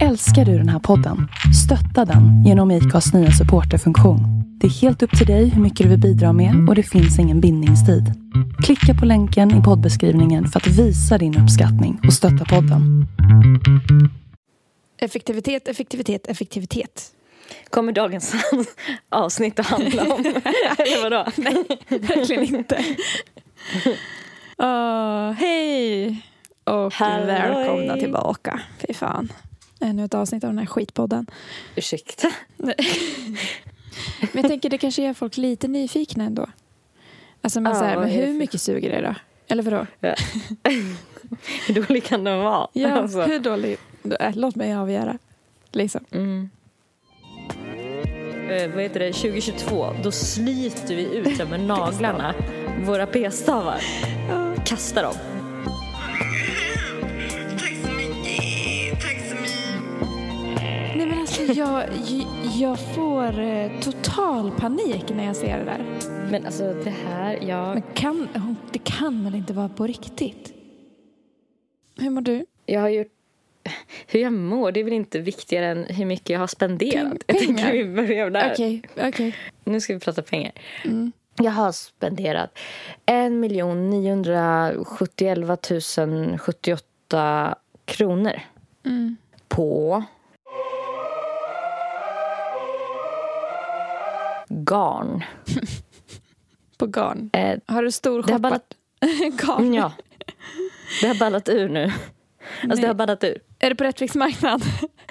Älskar du den här podden? Stötta den genom IKAs nya supporterfunktion. Det är helt upp till dig hur mycket du vill bidra med och det finns ingen bindningstid. Klicka på länken i poddbeskrivningen för att visa din uppskattning och stötta podden. Effektivitet, effektivitet, effektivitet. Kommer dagens avsnitt att handla om? Eller vadå? Nej, verkligen inte. Uh, hej och Halloj. välkomna tillbaka. Fy fan. Ännu ett avsnitt av den här skitpodden. Ursäkta? Men jag tänker det kanske gör folk lite nyfikna ändå. Alltså man Ja, säger, vad men hur mycket suger det då? Eller vadå? Ja. Hur dålig kan den vara? Ja, Alltså. hur dålig? Äh, låt mig avgöra. Liksom. Mm. Eh, vad heter det? 2022, då sliter vi ut dem med naglarna. Våra p-stavar. Kastar dem. Alltså jag, jag får eh, total panik när jag ser det där. Men alltså det här, jag, Men kan, det kan väl inte vara på riktigt? Hur mår du? jag har gjort... Hur jag mår, det är väl inte viktigare än hur mycket jag har spenderat. Peng- Jag pengar? vi börjar där. Okej, okej. Nu ska vi prata pengar. Mm. Jag har spenderat 1 971 078 kronor Mm. på garn. På garn. Eh, Har du stor Det har shoppat? garn? ja. Det har ballat ur nu. Alltså Nej. det har ballat ur. Är det på Rättviks marknad?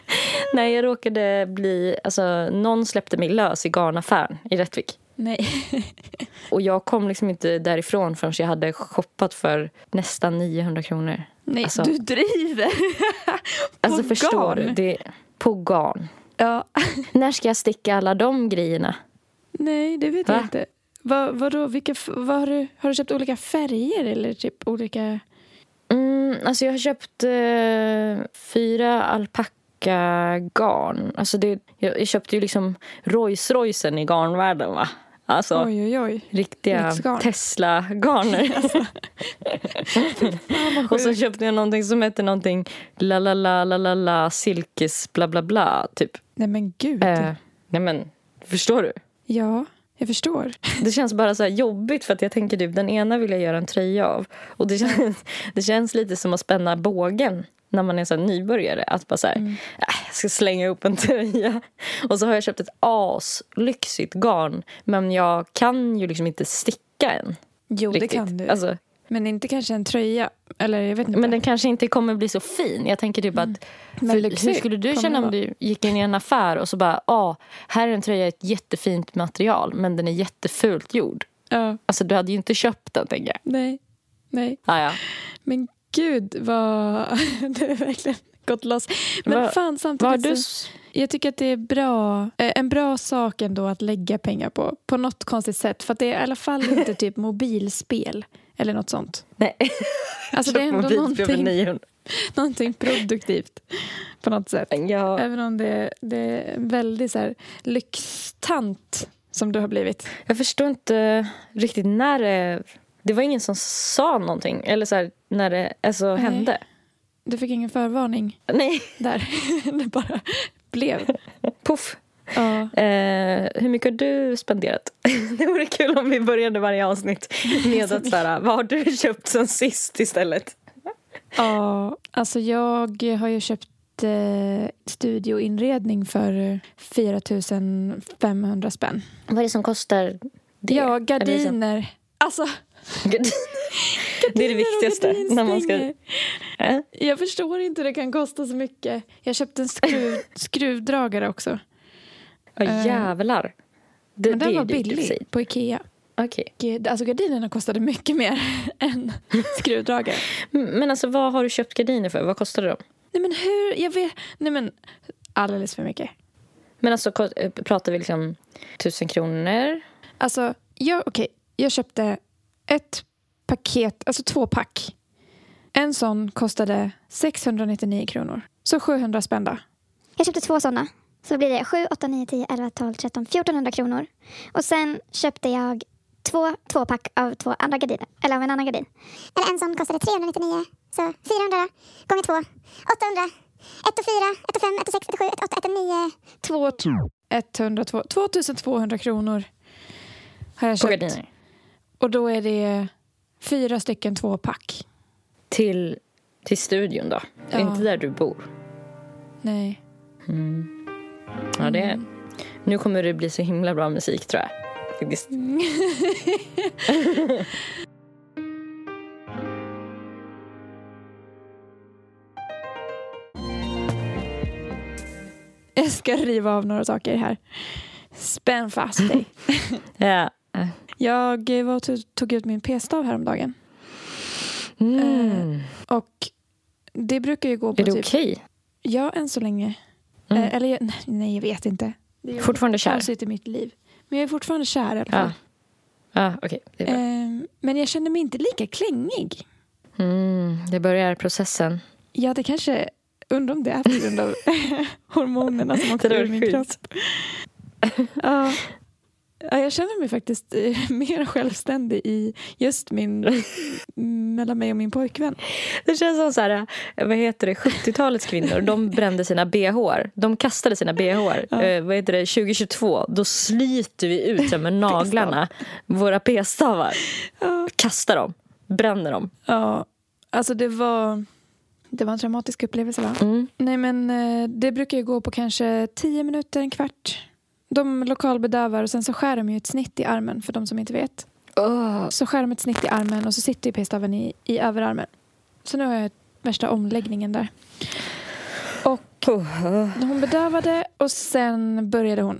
Nej, jag råkade bli... Alltså, någon släppte mig lös i garnaffären i Rättvik. Nej. Och jag kom liksom inte därifrån förrän jag hade shoppat för nästan 900 kronor. Nej, Alltså- du driver. Alltså På förstår garn? du? Det, på garn. Ja. När ska jag sticka alla de grejerna? Nej, det vet Va? jag inte. Vad, vadå, vilka, vad har, du, har du köpt olika färger eller typ olika... Mm, alltså jag har köpt eh, fyra alpackagarn. Alltså det, jag, jag köpte ju liksom Rolls Roycen i garnvärlden va? Alltså Oj, oj, oj. riktiga. Tesla-garner. Och så köpte jag någonting som heter någonting la la la la la la silkes bla bla bla typ. Nej, men gud. Eh, nej men, förstår du? Ja, jag förstår. Det känns bara så jobbigt för att jag tänker typ den ena vill jag göra en tröja av. Och det känns, det känns lite som att spänna bågen när man är så nybörjare. Att bara så här, Mm. "Äh, jag ska slänga upp en tröja. Och så har jag köpt ett aslyxigt garn. Men jag kan ju liksom inte sticka än. Jo, Riktigt. det kan du. Alltså, Men inte kanske en tröja. Eller jag vet inte. men den kanske inte kommer bli så fin. Jag tänker typ att... Men För hur skulle du känna om du gick in i en affär och så bara, ah, här är en tröja i ett jättefint material men den är jättefult gjord. Ja, Alltså du hade ju inte köpt den tänker jag. nej. Nej. Ah, ja. Men gud vad... det är verkligen gått loss. Men Vad- fan samtidigt du... så- Jag tycker att det är bra, eh, en bra sak ändå att lägga pengar på. På något konstigt sätt. För att det är i alla fall inte typ mobilspel. Eller något sånt. Nej. Alltså det är ändå någonting, 900. någonting produktivt. På något sätt. Ja. Även om det, det är väldigt så här, lyxtant som du har blivit. Jag förstår inte riktigt när det... Det var ingen som sa någonting. Eller så här, när det alltså, Nej. hände. Du fick ingen förvarning Nej, där. det bara blev. puff. Ja. Eh, hur mycket har du spenderat? Det vore kul om vi började varje avsnitt med att så här, vad har du köpt sen sist istället? Ja, alltså jag har ju köpt eh, studioinredning för eh, 4 500 spänn. Vad är det som kostar det? Ja, liksom- gardiner. Alltså, det är det gardiner viktigaste. När man ska... Eh? Jag förstår inte hur det kan kosta så mycket. Jag köpte en skruv, skruvdragare också. Ja, Eh, jävlar. Det, Men det den var billig på Ikea. Ge- Alltså gardinerna kostade mycket mer än skruvdragare. Men alltså, vad har du köpt gardiner för? Vad kostar de? Nej men hur, jag vet, nej men alldeles för mycket. Men alltså, eh, pratar vi liksom tusen kronor? Alltså, jag, okej, jag köpte ett paket, alltså två pack. En sån kostade 699 kronor. Så 700 spänn då. Jag köpte två sådana. Så blir det 7, 8, 9, 10, 11, 12, 13, 1400 kronor. Och sen köpte jag två tvåpack av två andra gardiner. Eller av en annan gardin. Eller en sån kostade 399. Så 400 gånger två. 800 1 och 4, 1 och 5, 1 och 6, 1 och 7, 1 och 8, 1 och 9. Två, 102, 2200 kronor har jag På köpt. gardiner. Och då är det fyra stycken tvåpack. Till, till studion då. Ja. Inte där du bor. Nej. Ja, det, Mm. Nu kommer det bli så himla bra musik tror jag. Faktiskt. Jag ska riva av några saker här. Spänn fast dig. Ja. Jag eh, var och tog- ut min p-stav häromdagen. Mm. Och det brukar ju gå på är det typ... okej? Ja, än så länge. Mm. Eh, eller jag- nej, nej, jag vet inte. Det är Fortfarande kär? konstigt i mitt liv. Men jag är fortfarande kär i alla fall. Det, är bra. Eh, men jag känner mig inte lika klängig. mm, det börjar processen. Ja, det kanske... Undrar om det är på grund av hormonerna som åker ur min kropp. Ja. Ja, jag känner mig faktiskt eh, mer självständig i just min... mellan mig och min pojkvän. Det känns som så här, eh, vad heter det, 70-talets kvinnor, de brände sina bh. De kastade sina bh. Ja. Eh, vad heter det, 2022, då sliter vi ut med naglarna våra p-stavar. Ja. Kastar dem, bränner dem. Ja, alltså det var... Det var en traumatisk upplevelse, va? Mm. Nej, men eh, det brukar ju gå på kanske tio minuter, en kvart. De lokalbedövar och sen så skär de ju ett snitt i armen, för de som inte vet. Åh. Så skär de ett snitt i armen och så sitter ju p-staven i, i överarmen. Så nu har jag värsta omläggningen där. Och Oh. hon bedövade och sen började hon.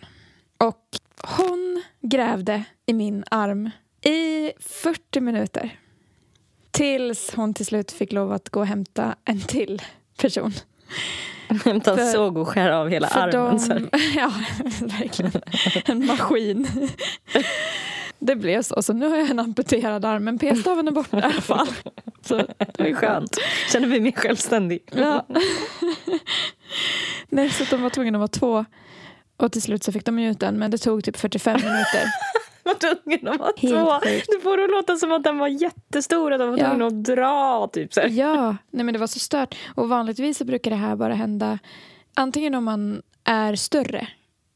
Och hon grävde i min arm i 40 minuter. Tills hon till slut fick lov att gå och hämta en till person. Hämta en För- såg och skära av hela armen. De, ja, verkligen. En maskin. Det blev så. Så nu har jag en amputerad arm. Men p-staven är borta i alla fall. Så Det var ju skönt. Känner mig mer självständig. Ja. Nej, så de var tvungna att vara två. Och till slut så fick de ut den. Men det tog typ 45 minuter. Var tvungen att vara två. Du får det att låta som att den var jättestor och de var Ja. tvungna att dra. Typ, så här. Ja, nej men det var så stört. Och vanligtvis så brukar det här bara hända antingen om man är större.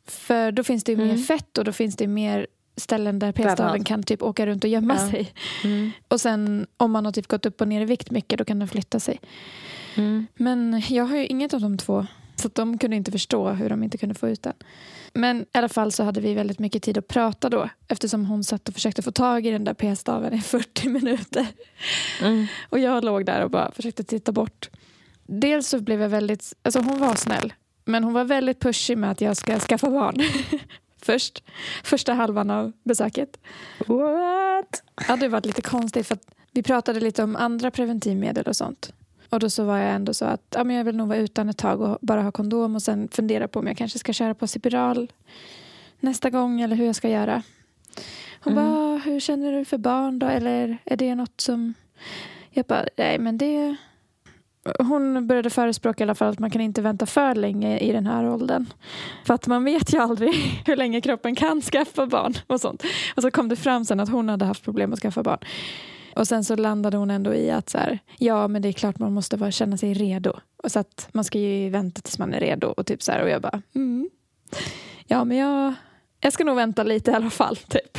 För då finns det ju mer Mm. fett och då finns det mer ställen där p-staven kan typ åka runt och gömma Ja. sig. Mm. Och sen om man har typ gått upp och ner i vikt mycket då kan den flytta sig. Mm. Men jag har ju inget av de två. Så de kunde inte förstå hur de inte kunde få ut den. Men i alla fall så hade vi väldigt mycket tid att prata då. Eftersom hon satt och försökte få tag i den där p-staven i 40 minuter. Mm. Och jag låg där och bara försökte titta bort. Dels så blev jag väldigt, alltså hon var snäll. Men hon var väldigt pushig med att jag ska skaffa barn. Först, första halvan av besöket. What? Ja, det var lite konstigt för att vi pratade lite om andra preventivmedel och sånt. Och då så var jag ändå så att ja, men jag vill nog vara utan ett tag och bara ha kondom och sen fundera på om jag kanske ska köra på spiral nästa gång eller hur jag ska göra. Hon Mm. bara, hur känner du för barn då? Eller är det något som... Jag bara, nej men det... Hon började förespråka i alla fall att man kan inte vänta för länge i den här åldern. För att man vet ju aldrig hur länge kroppen kan skaffa barn och sånt. Och så kom det fram sen att hon hade haft problem att skaffa barn. Och sen så landade hon ändå i att så här, ja men det är klart man måste vara, känna sig redo. Och så att man ska ju vänta tills man är redo. Och typ så här, och jag bara, mm. Ja men jag, jag ska nog vänta lite i alla fall typ.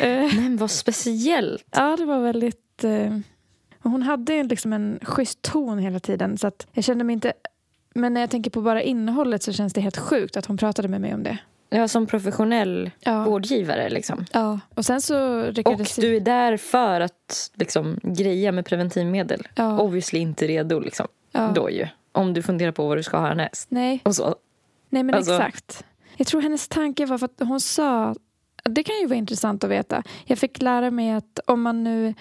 Eh, Men vad speciellt. ja det var väldigt, eh, hon hade liksom en schysst ton hela tiden. Så att jag kände mig inte, men när jag tänker på bara innehållet så känns det helt sjukt att hon pratade med mig om det. Ja, som professionell Ja, vårdgivare. Liksom. ja. och sen så Och du är där för att liksom, greja med preventivmedel. ja, Obviously inte redo liksom. ja. då ju. Om du funderar på vad du ska ha härnäst. Nej, Och så. Nej men Alltså- exakt. Jag tror hennes tanke var för att hon sa, det kan ju vara intressant att veta. Jag fick lära mig att om man nu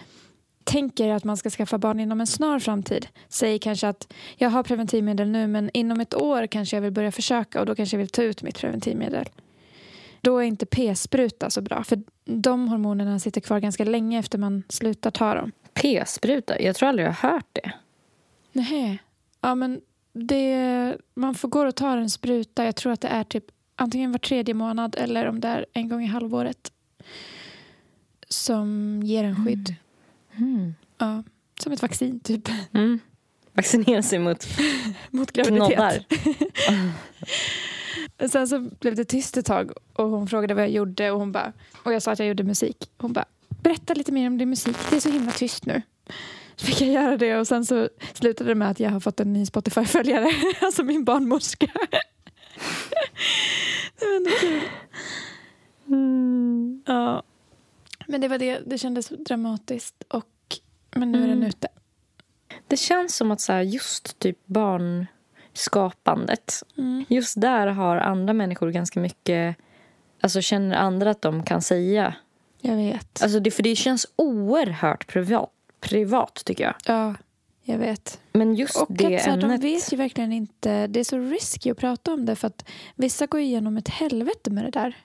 tänker att man ska skaffa barn inom en snar framtid. Säg kanske att jag har preventivmedel nu men inom ett år kanske jag vill börja försöka och då kanske jag vill ta ut mitt preventivmedel. Då är inte p-spruta så bra för de hormonerna sitter kvar ganska länge efter man slutar ta dem. P-spruta. Jag tror aldrig jag har hört det. Nej. Ja, men det, man får gå och ta en spruta. Jag tror att det är typ antingen var tredje månad eller om det är en gång i halvåret. Som ger en skydd. Mm. Ja, som ett vaccin typ. Mm. vaccinera sig mot Mot graviditet. Sen så blev det tyst ett tag och hon frågade vad jag gjorde och hon bara, och jag sa att jag gjorde musik. Hon bara, berätta lite mer om din musik, det är så himla tyst nu. Så fick jag göra det och sen så slutade det med att jag har fått en ny Spotify-följare, alltså min barnmorska. det var ändå kul. Ja. Men det var det, det kändes dramatiskt och men nu är den Mm. ute. Det känns som att så här, just typ barnskapandet, Mm. just där har andra människor ganska mycket, alltså känner andra att de kan säga. Jag vet. Alltså det, för det känns oerhört privat, privat tycker jag. ja, jag vet. Men just Och det att så här, de ämnet. vet ju verkligen inte, det är så risky att prata om det för att vissa går igenom ett helvete med det där.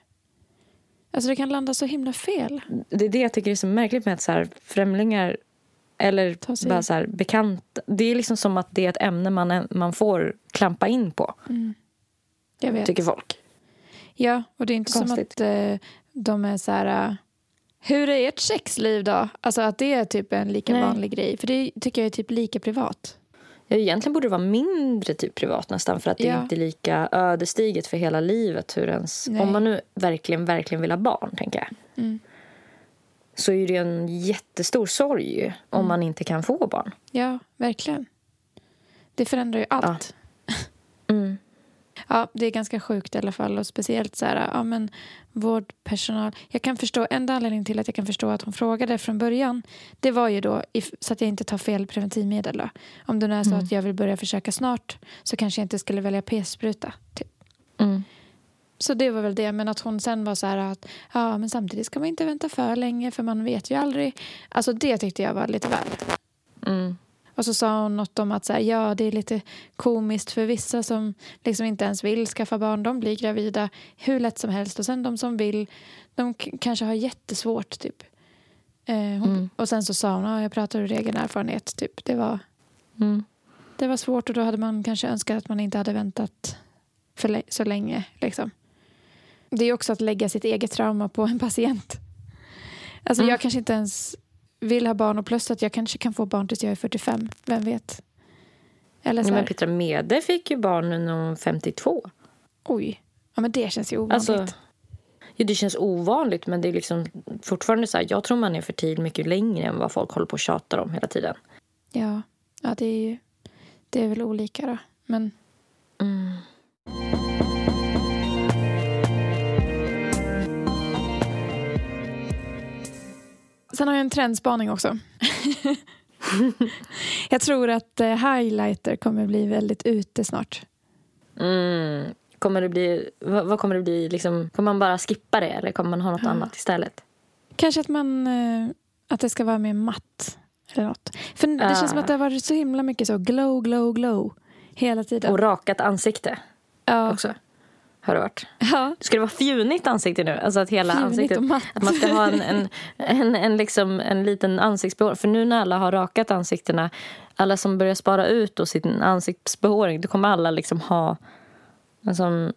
Alltså det kan landa så himla fel. Det är det jag tycker är så märkligt med att så här, främlingar eller bara så här, bekanta. Det är liksom som att det är ett ämne man, man får klampa in på, Jag vet. tycker folk. Ja, och det är inte Konstigt. som att eh, de är så här... eh, hur är ert sexliv då? Alltså att det är typ en lika Nej. vanlig grej. För det tycker jag är typ lika privat. Ja, egentligen borde det vara mindre typ privat nästan för att det Ja. inte är lika ödesdigert för hela livet. Hur ens, Nej. om man nu verkligen, verkligen vill ha barn, tänker jag. Mm. Så är det en jättestor sorg ju, om Mm. man inte kan få barn. Ja, verkligen. Det förändrar ju allt. Mm. Ja, det är ganska sjukt i alla fall. Och speciellt så här, ja men vårdpersonal. Jag kan förstå, enda anledningen till att jag kan förstå att hon frågade från början, det var ju då, if- så att jag inte tar fel preventivmedel då. Om det nu är så Mm. att jag vill börja försöka snart så kanske jag inte skulle välja p-spruta. Typ. Mm. Så det var väl det, men att hon sen var så här att ja men samtidigt ska man inte vänta för länge för man vet ju aldrig. Alltså det tyckte jag var lite väl. Mm. Och så sa hon något om att så här, ja, det är lite komiskt för vissa som liksom inte ens vill skaffa barn. De blir gravida hur lätt som helst. Och sen de som vill, de kanske har jättesvårt. Typ. Eh, hon, Mm. Och sen så sa hon, ja, jag pratar ur egen erfarenhet. Typ. Det, var, Mm. det var svårt och då hade man kanske önskat att man inte hade väntat för så länge. Liksom. Det är också att lägga sitt eget trauma på en patient. Alltså Mm. jag kanske inte ens vill ha barn och plus att jag kanske kan få barn tills jag är 45. Vem vet? Eller så Ja, men Petra Mede fick ju barn när hon var 52. oj. Ja men det känns ju ovanligt. Alltså, ja, det känns ovanligt, men det är liksom fortfarande så här, jag tror man är fertil mycket längre än vad folk håller på och tjatar om hela tiden. ja. ja, det är ju det är väl olika då. Men Mm. Sen har jag en trendspaning också. jag tror att eh, highlighter kommer bli väldigt ute snart. Mm. Kommer det bli, vad, vad kommer det bli? Liksom, kommer man bara skippa det eller kommer man ha något Ja. annat istället? Kanske att man eh, att det ska vara mer matt eller något. För det känns som att det har varit så himla mycket så glow, glow, glow hela tiden. Och rakat ansikte ja. också. Har det varit. ja. Det vara fjunigt ansikte nu? Alltså att hela Fjunigt ansiktet... Att man ska ha en, en, en, en, liksom, en liten ansiktsbehåring. För nu när alla har rakat ansiktena, alla som börjar spara ut då sin ansiktsbehåring, då kommer alla liksom ha sån...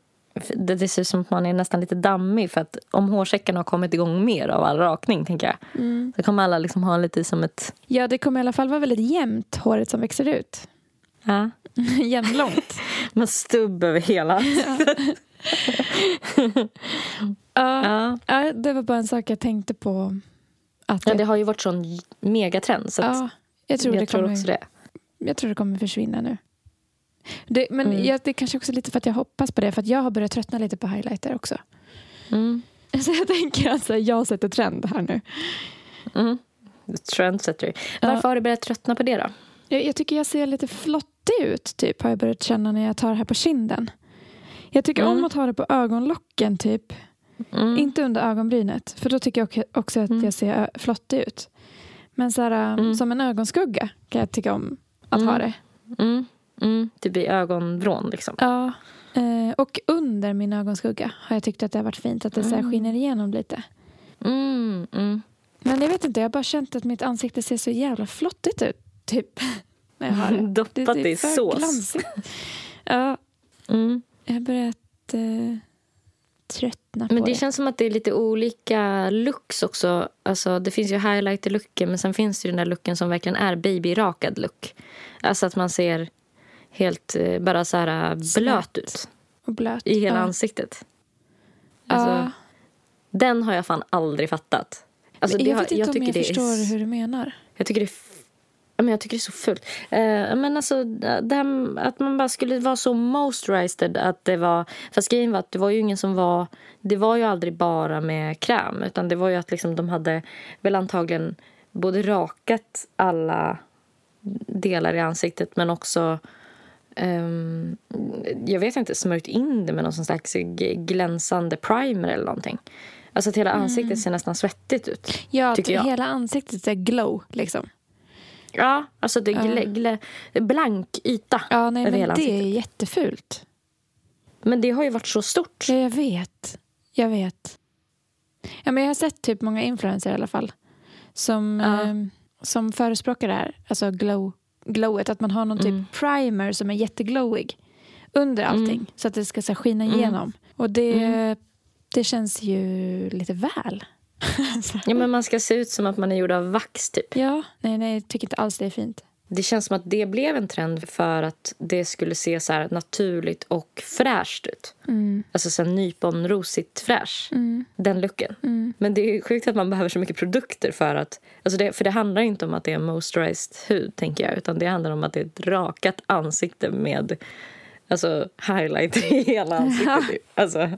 Det, det ser ut som att man är nästan lite dammig för att om hårsäckarna har kommit igång mer av all rakning, tänker jag. Mm. Så kommer alla liksom ha lite som ett... ja, det kommer i alla fall vara väldigt jämnt håret som växer ut. Ja, Jämnlångt. med stubb över hela. ja. Ja. ja, det var bara en sak jag tänkte på. Att ja, det har ju varit sån megatrend. Så ja, jag, tror jag det tror kommer, också det. jag tror det kommer försvinna nu. Det, men Mm. jag, det är kanske också lite för att jag hoppas på det. För att jag har börjat tröttna lite på highlighter också. Mm. Så jag tänker att så här, jag sätter trend här nu. Mm. Trendsetter. Ja. Varför har du börjat tröttna på det då? Jag, jag tycker jag ser lite flottig ut, typ, har jag börjat känna när jag tar det här på kinden. Jag tycker Mm. om att ha det på ögonlocken, typ. Mm. Inte under ögonbrynet, för då tycker jag också- att Mm. jag ser ö- flottig ut. Men så här, Mm. som en ögonskugga kan jag tycka om att Mm. ha det. Mm. Mm. Typ i ögonvrån liksom. Ja. Eh, och under min ögonskugga har jag tyckt att det har varit fint att det så här Mm. skiner igenom lite. Mm. Mm. Men jag vet inte, jag har bara känt att mitt ansikte ser så jävla flottigt ut. Typ. När jag har det. Doppat det i är sås. glansigt. Ja, Mm. Jag har börjat eh, tröttna Men på det det. känns som att det är lite olika looks också. Alltså, det finns ju highlighter-looken men sen finns det ju den där looken som verkligen är babyrakad look. Alltså att man ser helt eh, bara så här eh, blöt ut Och blöt. i hela ja. ansiktet. Alltså, ja. Den har jag fan aldrig fattat. Alltså, Men det jag har, vet inte om jag det är förstår s- hur du menar. Jag tycker det är, men jag tycker det är så fult. Eh, men alltså, det här, att man bara skulle vara så moisturized. Att det var, fast grejen var att det var ju ingen som var... Det var ju aldrig bara med kräm. Utan det var ju att liksom de hade väl antagligen både rakat alla delar i ansiktet men också... ehm, jag vet inte, smörjt in det med någon slags glänsande primer eller någonting. Alltså att hela ansiktet ser nästan svettigt ut. Ja, Tycker jag. hela ansiktet är glow liksom. Ja, alltså det är glä, blank yta Ja, nej, men det ansiktet. är jättefult. Men det har ju varit så stort. Ja, jag vet. Jag vet. Ja, men jag har sett typ många influencers i alla fall som, Ja. eh, som förespråkar det här. Alltså glow, glowet. Att man har någon Mm. typ primer som är jätteglowig under allting. Mm. Så att det ska så här, skina Mm. igenom. Och det, Mm. det känns ju lite väl. Ja, men man ska se ut som att man är gjord av vax typ. ja, nej, nej, jag tycker inte alls det är fint. Det känns som att det blev en trend för att det skulle se så här naturligt och fräscht ut. Mm. Alltså så nyponrosigt fräsch. Mm. Den looken. Mm. Men det är sjukt att man behöver så mycket produkter för att... Alltså det, för det handlar inte om att det är moisturized hud, tänker jag. Utan det handlar om att det är ett rakat ansikte med alltså, highlighter i hela ansiktet. typ. Alltså,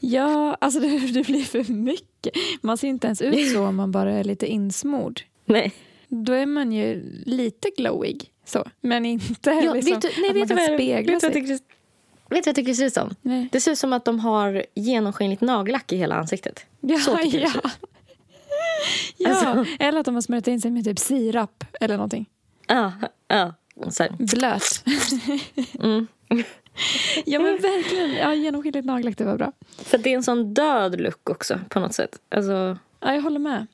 Ja, alltså det, det blir för mycket. Man ser inte ens ut så om man bara är lite insmord. nej. Då är man ju lite glowig. Så. Men inte Ja, liksom, du, nej, att man kan vad spegla sig. det- vet du vad jag tycker det ser ut som? Nej. Det ser ut som att de har genomskinligt nagellack i hela ansiktet. Ja, Så tycker det ja. ut. ja. Alltså. Eller att de har smörjt in sig med typ sirap eller någonting. Ja, ja. Så här. Blöt. Mm. ja men verkligen. Ja, genomskinligt nagellack, det var bra. För det är en sån död look också på något sätt. Alltså, Ja, jag håller med.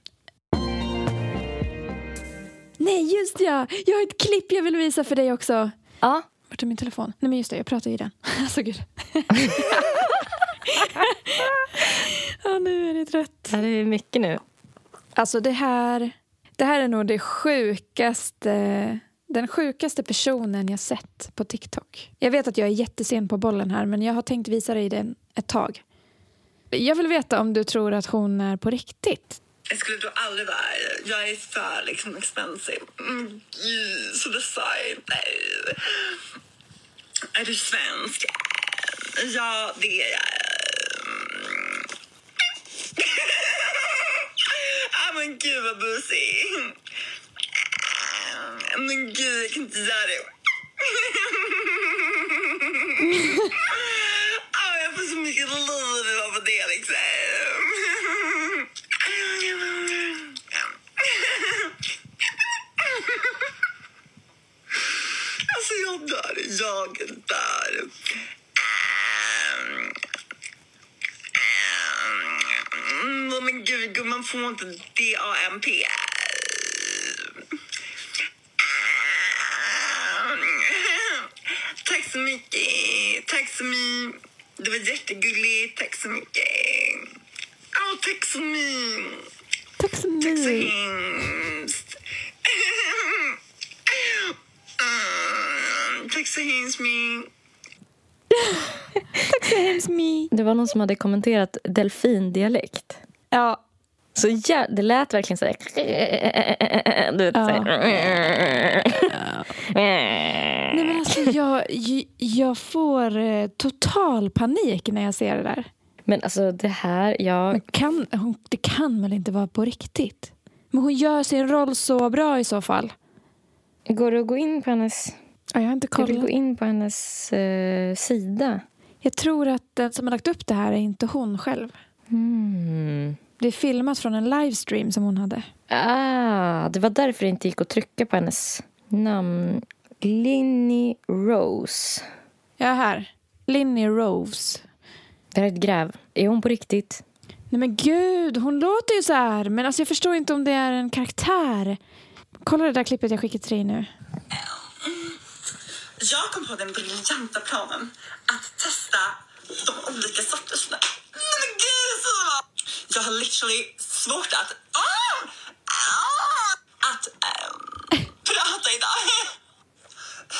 Nej, just ja! Jag har ett klipp jag vill visa för dig också. ja. Vart är min telefon? Nej men just det, jag pratar i den. Alltså gud. ja, nu är det trött. Det är mycket nu. Alltså det här, det här är nog det sjukaste, den sjukaste personen jag sett på TikTok. Jag vet att jag är jättesen på bollen här men jag har tänkt visa dig den ett tag. Jag vill veta om du tror att hon är på riktigt. Jag skulle då aldrig vara Jag är för liksom expensive. Mm, gud, så design. Nej. Är du svensk? Ja, det är jag. Mm. ah, men gud vad busig. Men gud, jag kan inte göra det. ah, jag får så mycket liv av det liksom. Alltså jag dör, jag dör. Mm, men gud, gumman får inte DAMP. Tack så mycket. Tack så mycket. Det var jättegulligt. Tack så mycket. Åh, tack så mycket. Tack så Tack så mycket. hemskt. Mm, Tack så hemskt mycket. Tack så hemskt mycket. Det var någon som hade kommenterat delfindialekt. Ja, Så ja, det lät verkligen så här... Du vet, Ja. så här. Nej, men alltså, jag, jag får eh, total panik när jag ser det där. Men alltså det här, jag... Men kan, hon, det kan väl inte vara på riktigt? Men hon gör sin roll så bra i så fall. Går det att gå in på hennes... Ja, jag har inte Jag vill kollat. gå in på hennes eh, sida. Jag tror att den som har lagt upp det här är inte hon själv. Mm. Det är filmat från en livestream som hon hade. Ah, det var därför det inte gick att trycka på hennes namn. Linny Rose. Ja, här. Linny Rose. Det här är ett gräv. Är hon på riktigt? Nej men gud, hon låter ju så här. Men alltså jag förstår inte om det är en karaktär. Kolla det där klippet jag skickade till dig nu. Jag kom på den briljanta planen att testa de olika sorterna. Men gud! jag har literally svårt att, ah, ah, att ähm, prata idag.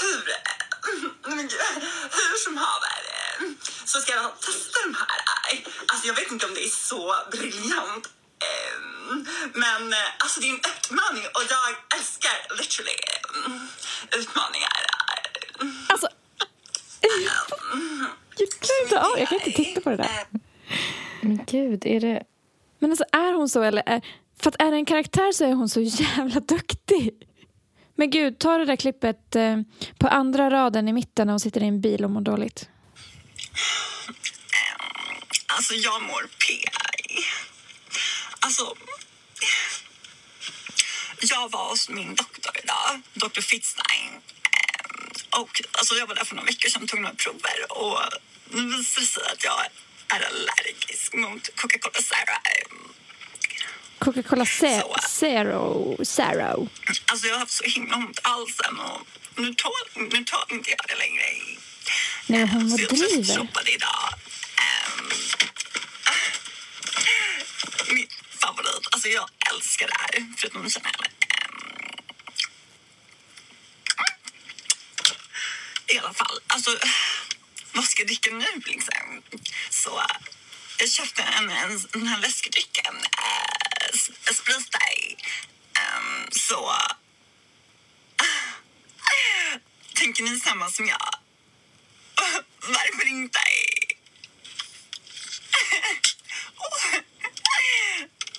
Hur, äh, men gud, hur som haver äh, så ska jag testa de här. Äh, Alltså jag vet inte om det är så briljant. ähm, Men äh, alltså det är en utmaning och jag älskar literally ähm, utmaningar. äh. Alltså, jag klarar inte av, jag kan inte titta på det där. Men gud, är det... Men alltså är hon så eller? Är, för att är det en karaktär så är hon så jävla duktig. Men gud, ta det där klippet eh, på andra raden i mitten när hon sitter i en bil och mår dåligt. Eh, alltså jag mår PI. Alltså. Jag var hos min doktor idag, doktor Fitzstein. Eh, och alltså jag var där för några veckor sedan och tog några prover och nu visar det sig att jag är allergisk mot Coca-Cola Zero. Coca-Cola Så. Zero. Zero. Alltså jag har haft så himla ont i halsen och nu tål, nu tål inte jag det längre. Nej, hon Så jag driver. shoppade idag. Ehm, min favorit. Alltså jag älskar det här. Förutom Chanel. Ehm, I alla fall. Alltså, vad ska jag dricka nu liksom? Så jag köpte en, en, den här läskedrycken. Eh, äh, Sprite. Ehm, så tänker ni samma som jag? Varför inte?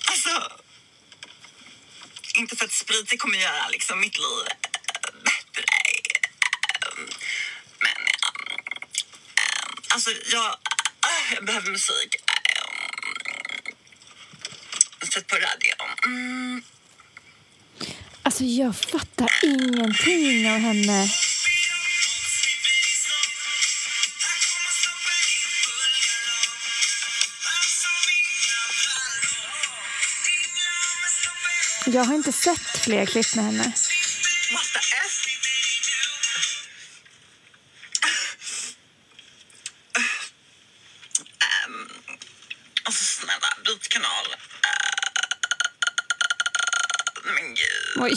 alltså, inte för att sprit kommer göra liksom mitt liv eh, bättre. Ehm, Eh, Men eh, eh, alltså, jag, eh, jag behöver musik. Eh, Sätt på radion. Mm. Alltså jag fattar ingenting av henne. Jag har inte sett fler klipp med henne. What the F? Um, alltså snälla, byt kanal. Uh, men gud. Oj.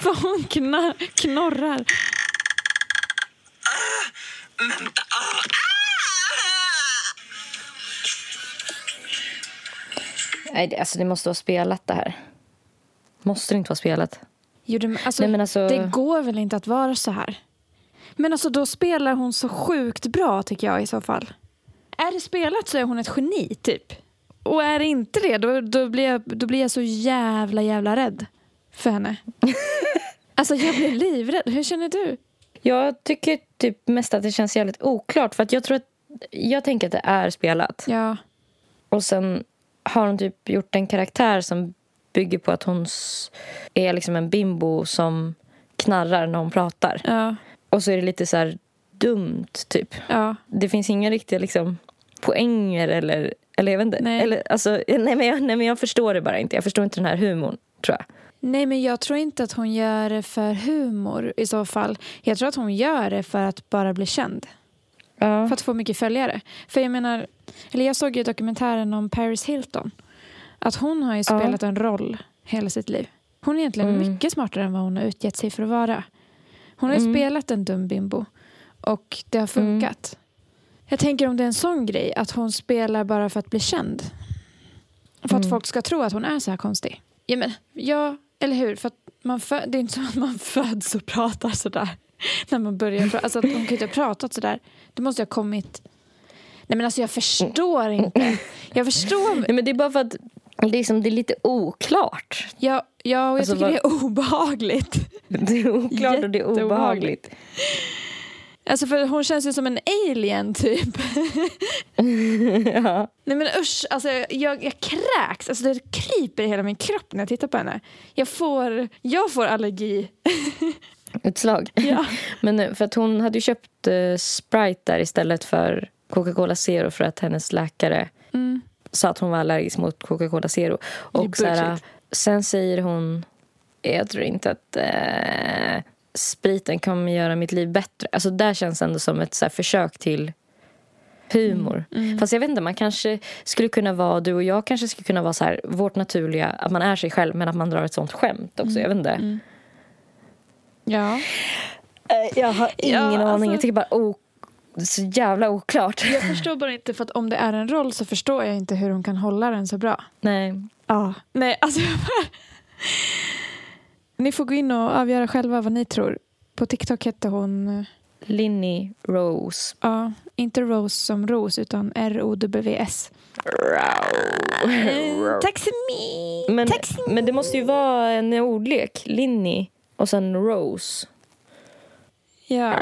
Vad hon kna- knorrar. Vänta. Ah, ah! Nej, det, alltså det måste vara spelat det här. Måste det inte vara spelat? Jo, det, alltså, Nej, men alltså- det går väl inte att vara så här. Men alltså då spelar hon så sjukt bra tycker jag i så fall. Är det spelat så är hon ett geni typ. Och är det inte det då, då, blir, jag, då blir jag så jävla jävla rädd för henne. alltså jag blir livrädd. Hur känner du? Jag tycker typ mest att det känns jävligt oklart. För att jag tror att... Jag tänker att det är spelat. Ja, Och sen har hon typ gjort en karaktär som bygger på att hon är liksom en bimbo som knarrar när hon pratar. ja, Och så är det lite så här dumt, typ. ja. Det finns inga riktiga liksom, poänger eller... Eller jag vet inte. Nej. Eller, alltså, nej, men jag, nej, men jag förstår det bara inte. Jag förstår inte den här humorn, tror jag. Nej, men jag tror inte att hon gör det för humor i så fall. Jag tror att hon gör det för att bara bli känd. Ja. För att få mycket följare. För jag menar, eller jag såg ju dokumentären om Paris Hilton. Att hon har ju Ja. spelat en roll hela sitt liv. Hon är egentligen Mm. mycket smartare än vad hon har utgett sig för att vara. Hon har ju Mm. spelat en dum bimbo. Och det har funkat. Jag tänker om det är en sån grej, att hon spelar bara för att bli känd. För att Mm. folk ska tro att hon är så här konstig. Ja, men, ja eller hur? För man fö- det är inte så att man föds och pratar så där. När man börjar prata. Alltså, att hon kan ju inte ha pratat så där. Det måste ju ha kommit... Nej men alltså jag förstår inte. Jag förstår. Nej, men det är bara för att det är, liksom, det är lite oklart. Ja, ja och jag Alltså, tycker vad- det är obehagligt. Det är oklart och det är obehagligt. Alltså för hon känns ju som en alien typ. ja. Nej men usch, alltså jag, jag kräks. Alltså det kryper i hela min kropp när jag tittar på henne. Jag får, jag får allergi. Utslag. Ja. Men nu, för att hon hade ju köpt eh, Sprite där istället för Coca-Cola Zero för att hennes läkare Mm. sa att hon var allergisk mot Coca-Cola Zero. Och så sen säger hon, jag tror inte att eh, spriten kommer göra mitt liv bättre. Alltså där känns ändå som ett så försök till humor. Mm. Fast jag vet inte, man kanske skulle kunna vara, du och jag kanske skulle kunna vara så här, vårt naturliga, att man är sig själv men att man drar ett sånt skämt också. Jag vet inte. Mm. Ja. Eh, Jag har ingen Ja, aning. alltså- Jag tycker bara, oh, det är så jävla oklart. Jag förstår bara inte, för att om det är en roll så förstår jag inte hur hon kan hålla den så bra. Nej. Ja. Nej, alltså jag bara... Ni får gå in och avgöra själva vad ni tror. På TikTok hette hon, eh, Linny Rose. ja, inte Rose som Ros, utan R-O-W-S. Eh, Tack så mycket. Men, Tack så men det måste ju vara en ordlek. Linny och sen Rose. Ja.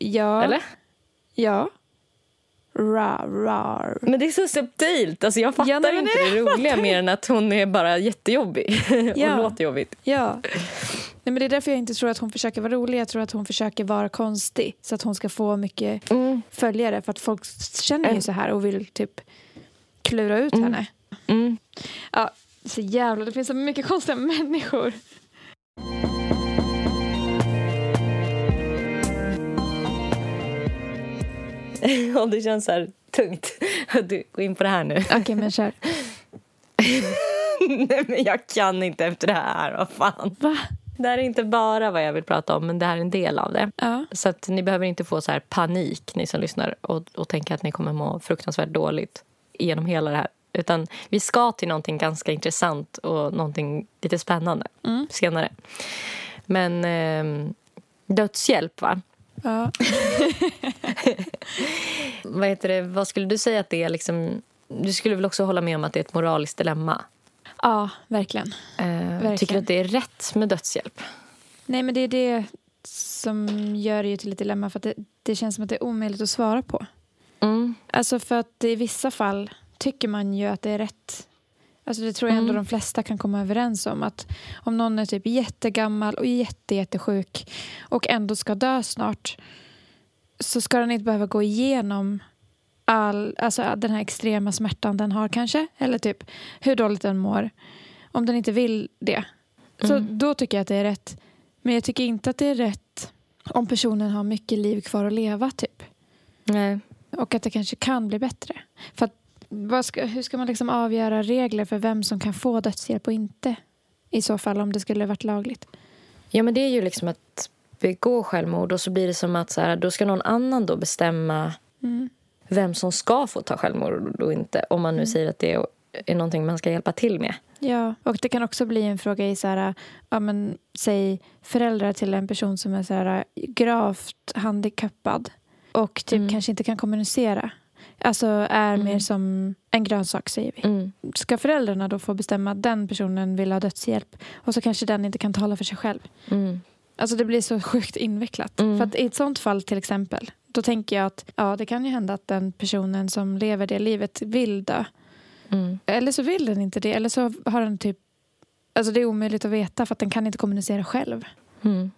Ja. Eller? Ja. Ra, rar. Men det är så subtilt. Alltså jag fattar Ja, nej, inte det roliga mer än att hon är bara jättejobbig. Ja. och låter jobbigt. Ja. Nej, men det är därför jag inte tror att hon försöker vara rolig. Jag tror att hon försöker vara konstig så att hon ska få mycket Mm. följare. För att folk känner ju Mm. så här och vill typ klura ut henne. Mm. Ja, så jävla, det finns så mycket konstiga människor. och det känns så här tungt att du går in på det här nu. Okej, men kör. Nej, men jag kan inte efter det här. Vad fan. Va? Det här är inte bara vad jag vill prata om, men det här är en del av det. Ja. Så att ni behöver inte få så här panik, ni som lyssnar och, och tänka att ni kommer må fruktansvärt dåligt genom hela det här. Utan vi ska till någonting ganska intressant och någonting lite spännande Mm. senare. Men eh, dödshjälp, va? Ja. Vad, heter det? vad skulle du säga att det är? Liksom, du skulle väl också hålla med om att det är ett moraliskt dilemma? ja, verkligen. Eh, tycker du att det är rätt med dödshjälp? Nej, men det är det som gör det ju till ett dilemma. För att det, det känns som att det är omöjligt att svara på. Mm. Alltså för att i vissa fall tycker man ju att det är rätt. Alltså det tror jag ändå Mm. de flesta kan komma överens om. Att om någon är typ jättegammal och jätte, jättesjuk och ändå ska dö snart så ska den inte behöva gå igenom all, alltså den här extrema smärtan den har kanske. Eller typ hur dåligt den mår. Om den inte vill det. Så Mm. då tycker jag att det är rätt. Men jag tycker inte att det är rätt om personen har mycket liv kvar att leva. typ. Nej. Och att det kanske kan bli bättre. För ska, hur ska man liksom avgöra regler för vem som kan få dödshjälp och inte? I så fall om det skulle varit lagligt. Ja, men det är ju liksom att begå självmord och så blir det som att så här, då ska någon annan då bestämma Mm. vem som ska få ta självmord och inte. Om man nu säger att det är, är någonting man ska hjälpa till med. Ja, och det kan också bli en fråga i så här, ja, men, säg föräldrar till en person som är så här, gravt handikappad och typ Mm. kanske inte kan kommunicera. Alltså är Mm. mer som en grönsak säger vi. Mm. Ska föräldrarna då få bestämma att den personen vill ha dödshjälp och så kanske den inte kan tala för sig själv. Mm. Alltså det blir så sjukt invecklat. Mm. För att i ett sånt fall till exempel, då tänker jag att ja, det kan ju hända att den personen som lever det livet vill dö. Mm. Eller så vill den inte det. Eller så har den typ... Alltså det är omöjligt att veta för att den kan inte kommunicera själv. Mm.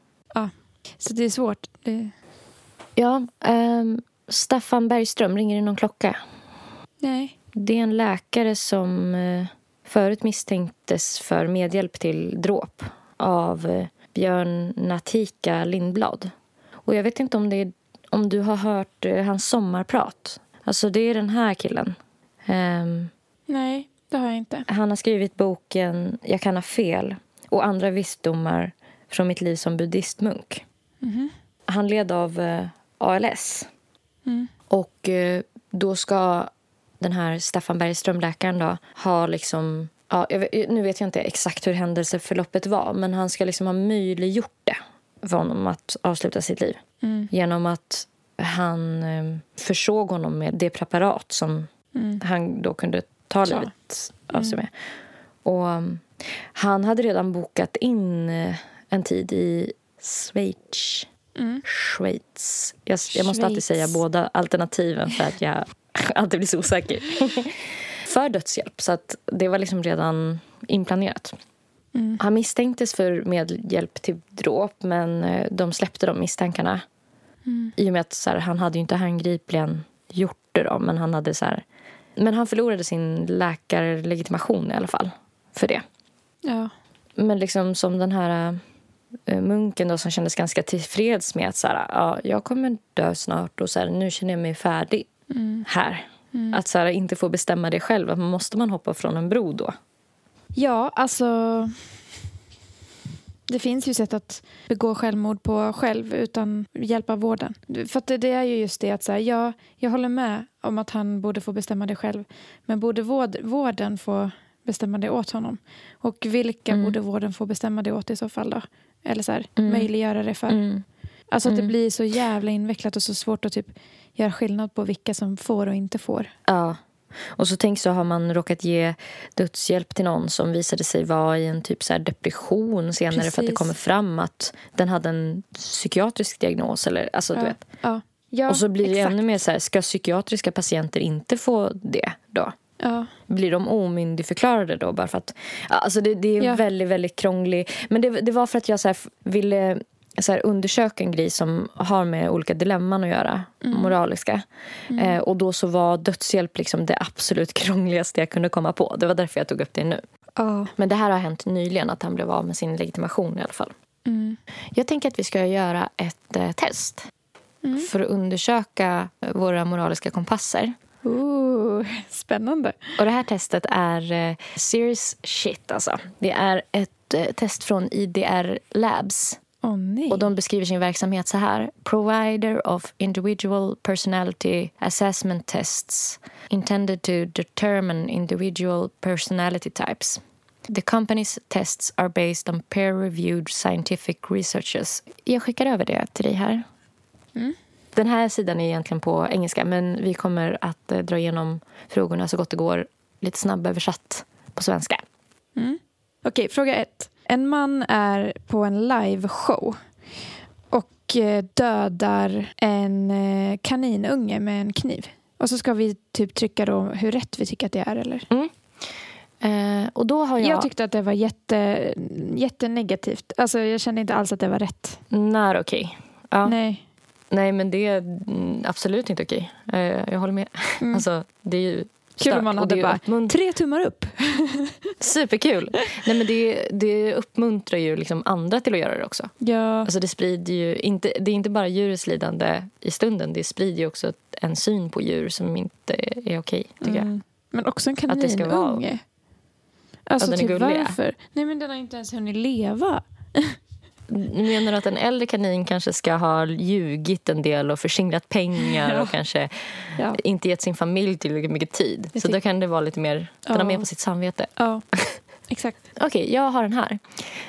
Så det är svårt. Det... Ja, ehm, Staffan Bergström, ringer det någon klocka? Nej. Det är en läkare som eh, förut misstänktes för medhjälp till dråp av eh, Björn Natika Lindblad. Och jag vet inte om, det är, om du har hört eh, hans sommarprat. Alltså det är den här killen. Ehm, Nej, det har jag inte. han har skrivit boken Jag kan ha fel och andra visdomar från mitt liv som buddhistmunk. Mhm. Han led av eh, ALS. Mm. Och eh, då ska den här Staffan Bergström, läkaren, då, ha liksom... Ja, vet- nu vet jag inte exakt hur händelseförloppet var men han ska liksom ha möjliggjort det för honom att avsluta sitt liv. Mm. Genom att han eh, försåg honom med det preparat som Mm. han då kunde ta Så. livet av sig med. Och um, han hade redan bokat in eh, en tid i Schweiz. Mm. Schweiz. Jag, jag måste alltid Schweiz. säga båda alternativen för att jag alltid blir så osäker. för dödshjälp. Så att det var liksom redan inplanerat. Mm. Han misstänktes för medhjälp till dråp men eh, de släppte de misstankarna. Mm. I och med att så här, han hade ju inte handgripligen gjort det då, men han hade så här, Men han förlorade sin läkarlegitimation i alla fall för det. Ja. Men liksom som den här eh, munken då som kändes ganska tillfreds med att så här, ja, jag kommer dö snart och så här, nu känner jag mig färdig här. Att så här, inte få bestämma det själv. Att Måste man hoppa från en bro då? Ja, alltså... Det finns ju sätt att begå självmord på själv utan hjälp av vården. För det, är ju just det att så här, ja, jag håller med om att han borde få bestämma det själv. Men borde vård, vården få bestämma det åt honom? Och vilka Mm. borde vården få bestämma det åt i så fall då? Eller så här, Mm. möjliggöra det för. Mm. Alltså att det Mm. blir så jävla invecklat och så svårt att typ göra skillnad på vilka som får och inte får. Ja. Och så tänk så har man råkat ge dödshjälp till någon som visade sig vara i en typ så depression senare för att det Precis. kommer fram att den hade en psykiatrisk diagnos. Eller, alltså, du Ja. vet. Ja. Ja, Och så blir det exakt. ännu mer så här, ska psykiatriska patienter inte få det då? Ja. Blir de omyndigförklarade då? Bara för att, alltså det, det är Ja. väldigt, väldigt krångligt. Men det, det var för att jag så här, ville så här, undersöka en grej som har med olika dilemman att göra, Mm. moraliska. Eh, och då så var dödshjälp liksom det absolut krångligaste jag kunde komma på. Det var därför jag tog upp det nu. Ja. Men det här har hänt nyligen, att han blev av med sin legitimation i alla fall. Mm. Jag tänker att vi ska göra ett eh, test för att undersöka våra moraliska kompasser. Ooh, spännande. Och det här testet är eh, serious shit alltså. Det är ett eh, test från IDR Labs. Nej. Och de beskriver sin verksamhet så här. Provider of individual personality assessment tests intended to determine individual personality types. The company's tests are based on peer-reviewed scientific researches. Jag skickar över det till dig här. Den här sidan är egentligen på engelska men vi kommer att eh, dra igenom frågorna så gott det går lite snabböversatt på svenska. Okej, fråga ett. En man är på en liveshow och eh, dödar en eh, kaninunge med en kniv. Och så ska vi typ trycka då hur rätt vi tycker att det är. Eller? Eh, och då har jag... Jag tyckte att det var jätte, jättenegativt. Alltså, jag kände inte alls att det var rätt. När okej. Ja. Nej. Nej. men det är mm, absolut inte okej. Eh, jag håller med. Alltså, det är ju Kul om man hade bara uppmunt- tre tummar upp. Superkul! Nej, men det, det uppmuntrar ju liksom andra till att göra det också. Ja, Alltså det sprider ju inte, det är inte bara djurets lidande i stunden. Det sprider ju också en syn på djur som inte är okej, tycker jag. mm. Men också en Att det ska vara- kaninunge. Alltså, den är typ gullig. varför? Nej, men den har inte ens hunnit leva. Menar du att en äldre kanin kanske ska ha ljugit en del och förskingrat pengar Ja. och kanske Ja. inte gett sin familj tillräckligt mycket tid? Jag Så då kan det vara lite mer, den har Ja. mer på sitt samvete. Ja, exakt. Okej, jag har den här.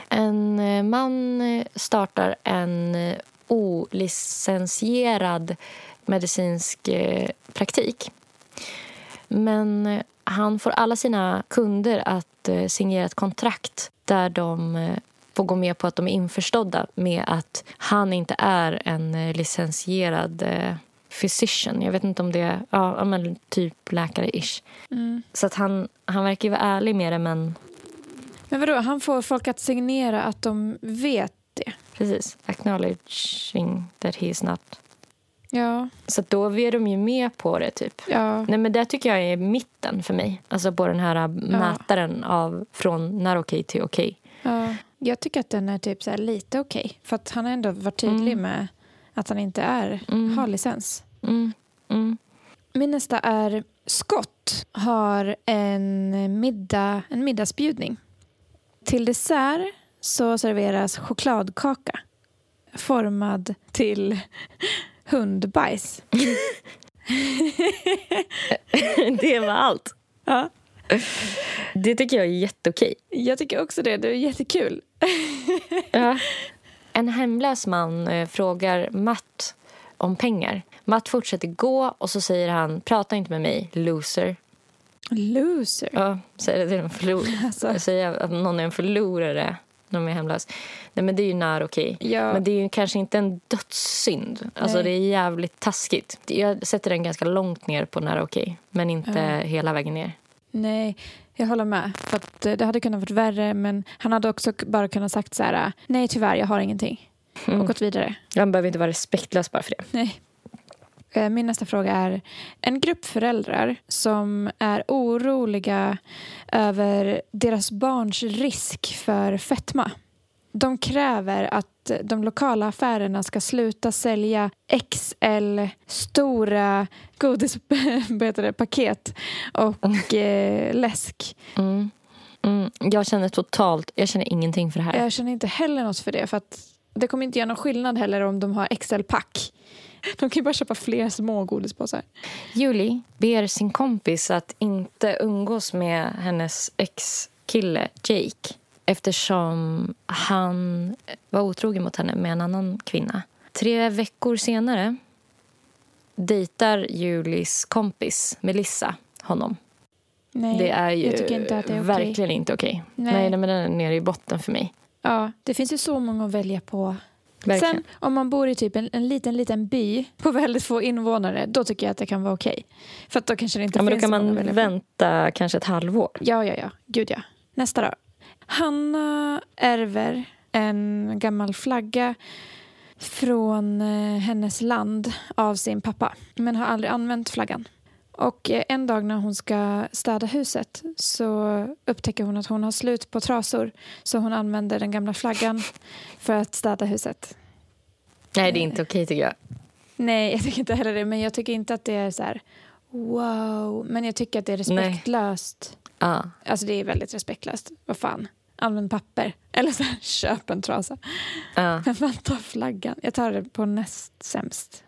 En eh, man eh, startar en eh, olicensierad medicinsk praktik. Men han får alla sina kunder att signera ett kontrakt där de får gå med på att de är införstådda med att han inte är en eh, licensierad eh, physician. Jag vet inte om det är ja, ja, men typ läkare-ish. Mm. Så att han, han verkar ju vara ärlig med det, men Men vadå, han får folk att signera att de vet det? Precis. Acknowledging that he is not. Ja, Så då är de ju med på det, typ. ja. Nej, men det tycker jag är mitten för mig. Alltså på den här mätaren av från när okej till okej. ja. Jag tycker att den är typ så lite okej. För att han har ändå varit tydlig Mm. med att han inte är, Mm. har licens. Mm. Mm. Min nästa är Scott har en, middag, en middagsbjudning. Till dessert så serveras chokladkaka formad till hundbajs. det var allt. Ja. Det tycker jag är jätteokej. Jag tycker också det. Det är jättekul. Ja. En hemlös man eh, frågar Matt om pengar. Matt fortsätter gå och så säger han prata inte med mig, loser. Loser. Ja, säger det till en förlorare. Alltså. Säger att någon är en förlorare när de är hemlös. Nej, men det är ju när okej. Ja. Men det är ju kanske inte en dödssynd. Alltså Nej. det är jävligt taskigt. Jag sätter den ganska långt ner på när okej. Men inte Ja. hela vägen ner. Nej, jag håller med. För att eh, det hade kunnat varit värre men han hade också bara kunnat sagt så här nej tyvärr jag har ingenting Mm. och gått vidare. Man behöver inte vara respektlös bara för det. Nej. Eh, Min nästa fråga är en grupp föräldrar som är oroliga över deras barns risk för fetma. De kräver att de lokala affärerna ska sluta sälja XL stora godispaket och eh, läsk. Mm. Mm. Jag känner totalt, jag känner ingenting för det här. Jag känner inte heller något för det. För det kommer inte göra någon skillnad heller om de har XL-pack. De kan ju bara köpa fler små godispåsar. Julie ber sin kompis att inte umgås med hennes ex-kille Jake eftersom han var otrogen mot henne med en annan kvinna. Tre veckor senare dejtar Julies kompis Melissa honom. Nej, det är ju inte det är okej. verkligen inte okej. Nej. Nej. Men den är nere i botten för mig. Ja, det finns ju så många att välja på. Verkligen. Sen om man bor i typ en, en liten, liten by på väldigt få invånare, då tycker jag att det kan vara okej. För då kanske det inte ja, men då kan man på. vänta kanske ett halvår. Ja, ja, ja. Gud ja. Nästa då. Hanna ärver en gammal flagga från eh, hennes land av sin pappa, men har aldrig använt flaggan. Och eh, en dag när hon ska städa huset så upptäcker hon att hon har slut på trasor så hon använder den gamla flaggan för att städa huset. Nej, det är inte okej tycker jag. Nej, jag tycker inte heller det, men jag tycker inte att det är så här wow, men jag tycker att det är Nej. Ja. Alltså det är väldigt respektlöst. Vad fan, använd papper. Eller så här, köp en trasa. Ja. Men man tar flaggan. Jag tar det på näst sämst.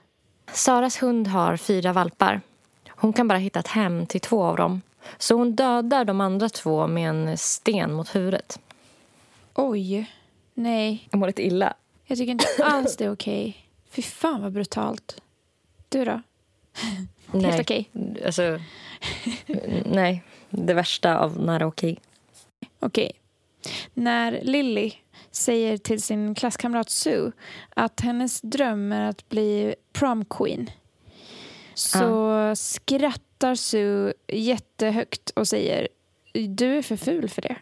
Saras hund har fyra valpar. Hon kan bara hitta ett hem till två av dem. Så hon dödar de andra två med en sten mot huvudet. Oj. Nej, Jag mår lite illa. jag tycker inte alls det är okej. Fy fan vad brutalt. Du då? Nej. okej. Alltså, nej, det värsta av nära okej. Okej. När Lily säger till sin klasskamrat Sue att hennes dröm är att bli prom queen så skrattar Sue jättehögt och säger du är för ful för det.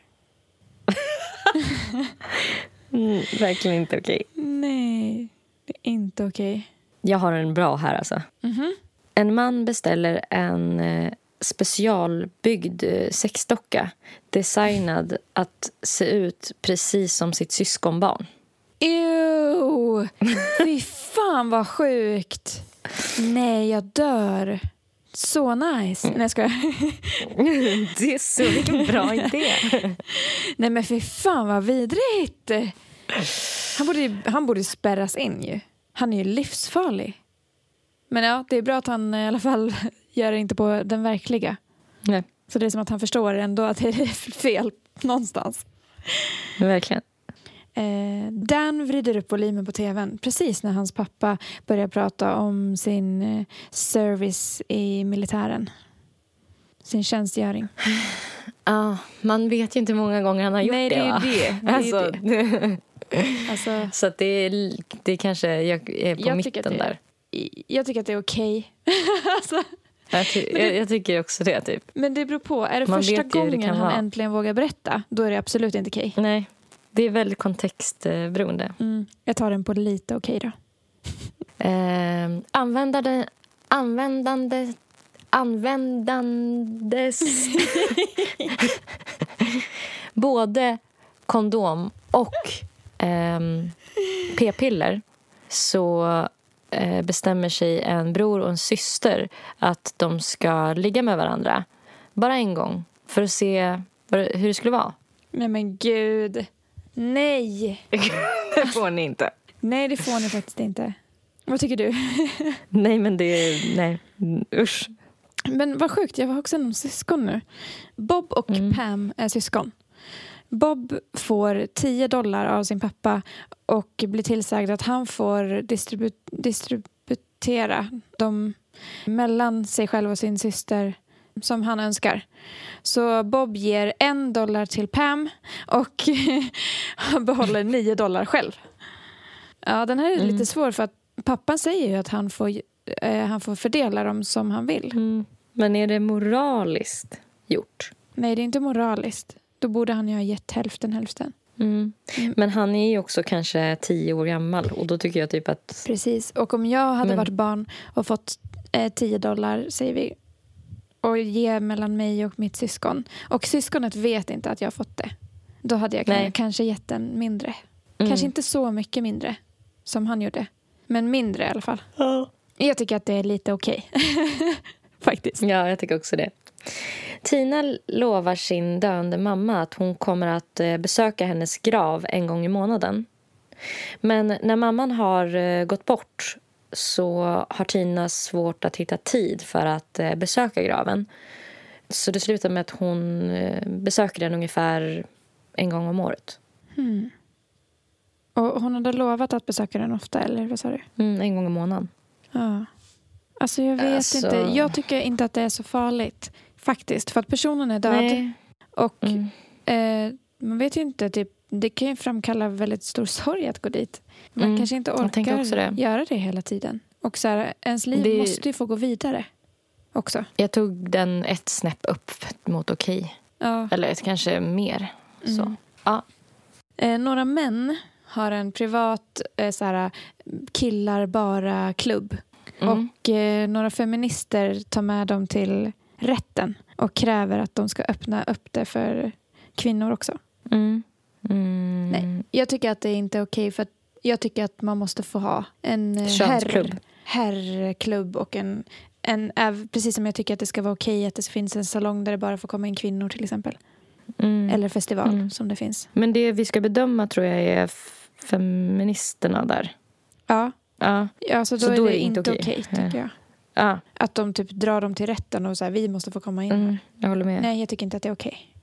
Mm, verkligen inte okej. Nej, det är inte okej. Jag har en bra här alltså. Mhm. En man beställer en eh, specialbyggd eh, sexdocka designad att se ut precis som sitt syskonbarn. Ew! Fy fan vad sjukt! Nej, jag dör. Så nice. Nej, jag skojar. Det är så vilken bra idé. Nej, men fy fan vad vidrigt. Han borde, han borde spärras in ju. Han är ju livsfarlig. Men ja, det är bra att han i alla fall gör det inte på den verkliga. Nej, Så det är som att han förstår ändå att det är fel någonstans. verkligen. Eh, Dan vrider upp volymen på tvn precis när hans pappa börjar prata om sin eh, service i militären. Sin tjänstgöring. Ja, man vet ju inte hur många gånger han har gjort Nej, det är det. det, är Alltså, det. Alltså, så det är, det kanske jag är på Jag mitten det- där. jag tycker att det är okej. alltså, Jag, ty, jag, jag tycker också det. Typ. men det beror på. Är det Man första det gången kan han vara. äntligen vågar berätta, då är det absolut inte okej. Nej, det är väldigt kontextberoende. Mm, jag tar den på lite okej då. Eh, användande, användande, användandes... Både kondom och ehm, p-piller så eh, bestämmer sig en bror och en syster att de ska ligga med varandra bara en gång för att se hur det skulle vara. Nej men gud. Nej. Det får ni inte. Nej, det får ni faktiskt inte. Vad tycker du? Nej, men det är... Nej, usch. Men vad sjukt, jag var också om syskon nu. Bob och Mm. Pam är syskon. Bob får 10 dollar av sin pappa och blir tillsagd att han får distribu- distributera dem mellan sig själv och sin syster som han önskar. Så Bob ger en dollar till Pam och han behåller 9 dollar själv. Ja, den här är Mm. lite svår för att pappan säger ju att han får, eh, han får fördela dem som han vill. Mm. Men är det moraliskt gjort? Nej, det är inte moraliskt. Då borde han ju ha gett hälften hälften. Mm. Mm. Men han är ju också kanske tio år gammal och då tycker jag typ att... Precis. Och om jag hade Men- varit barn och fått eh, 10 dollar, säger vi, och ge mellan mig och mitt syskon och syskonet vet inte att jag har fått det, då hade jag Nej. kanske gett den mindre. Mm. Kanske inte så mycket mindre som han gjorde. Men mindre i alla fall. Jag tycker att det är lite okej. Faktiskt. Ja, jag tycker också det. Tina lovar sin döende mamma att hon kommer att eh, besöka hennes grav en gång i månaden. Men när mamman har eh, gått bort så har Tina svårt att hitta tid för att eh, besöka graven. Så det slutar med att hon besöker den ungefär en gång om året. Hmm. Och hon hade lovat att besöka den ofta, eller vad sa du? Mm, en gång i månaden. Ja. Alltså jag vet Alltså- inte. Jag tycker inte att det är så farligt. Faktiskt. För att personen är död. Nej. Och Mm. eh, man vet ju inte. Typ, det kan ju framkalla väldigt stor sorg att gå dit. Man Mm, kanske inte orkar det. göra det hela tiden. Och så här, ens liv Det- måste ju få gå vidare. Också. Jag tog den ett snäpp upp mot okej. Ja. Eller ett, kanske mer. Så. Mm. Ja. Eh, några män har en privat eh, så här, killar bara-klubb. Mm. Och eh, några feminister tar med dem till rätten och kräver att de ska öppna upp det för kvinnor också. Mm. Mm. Nej. Jag tycker att det är inte okej för jag tycker att man måste få ha en Könsklubb. herr, herrklubb och en, en precis som jag tycker att det ska vara okej att det finns en salong där det bara får komma in kvinnor till exempel. Mm. Eller festival Mm. som det finns. Men det vi ska bedöma tror jag är feministerna där. Ja, Ja. ja så då, Så är då det inte okej Nej. tycker jag. Ja. Att de typ drar dem till rätten och så här, vi måste få komma in Mm. här. Jag håller med. Nej, jag tycker inte att det är okej.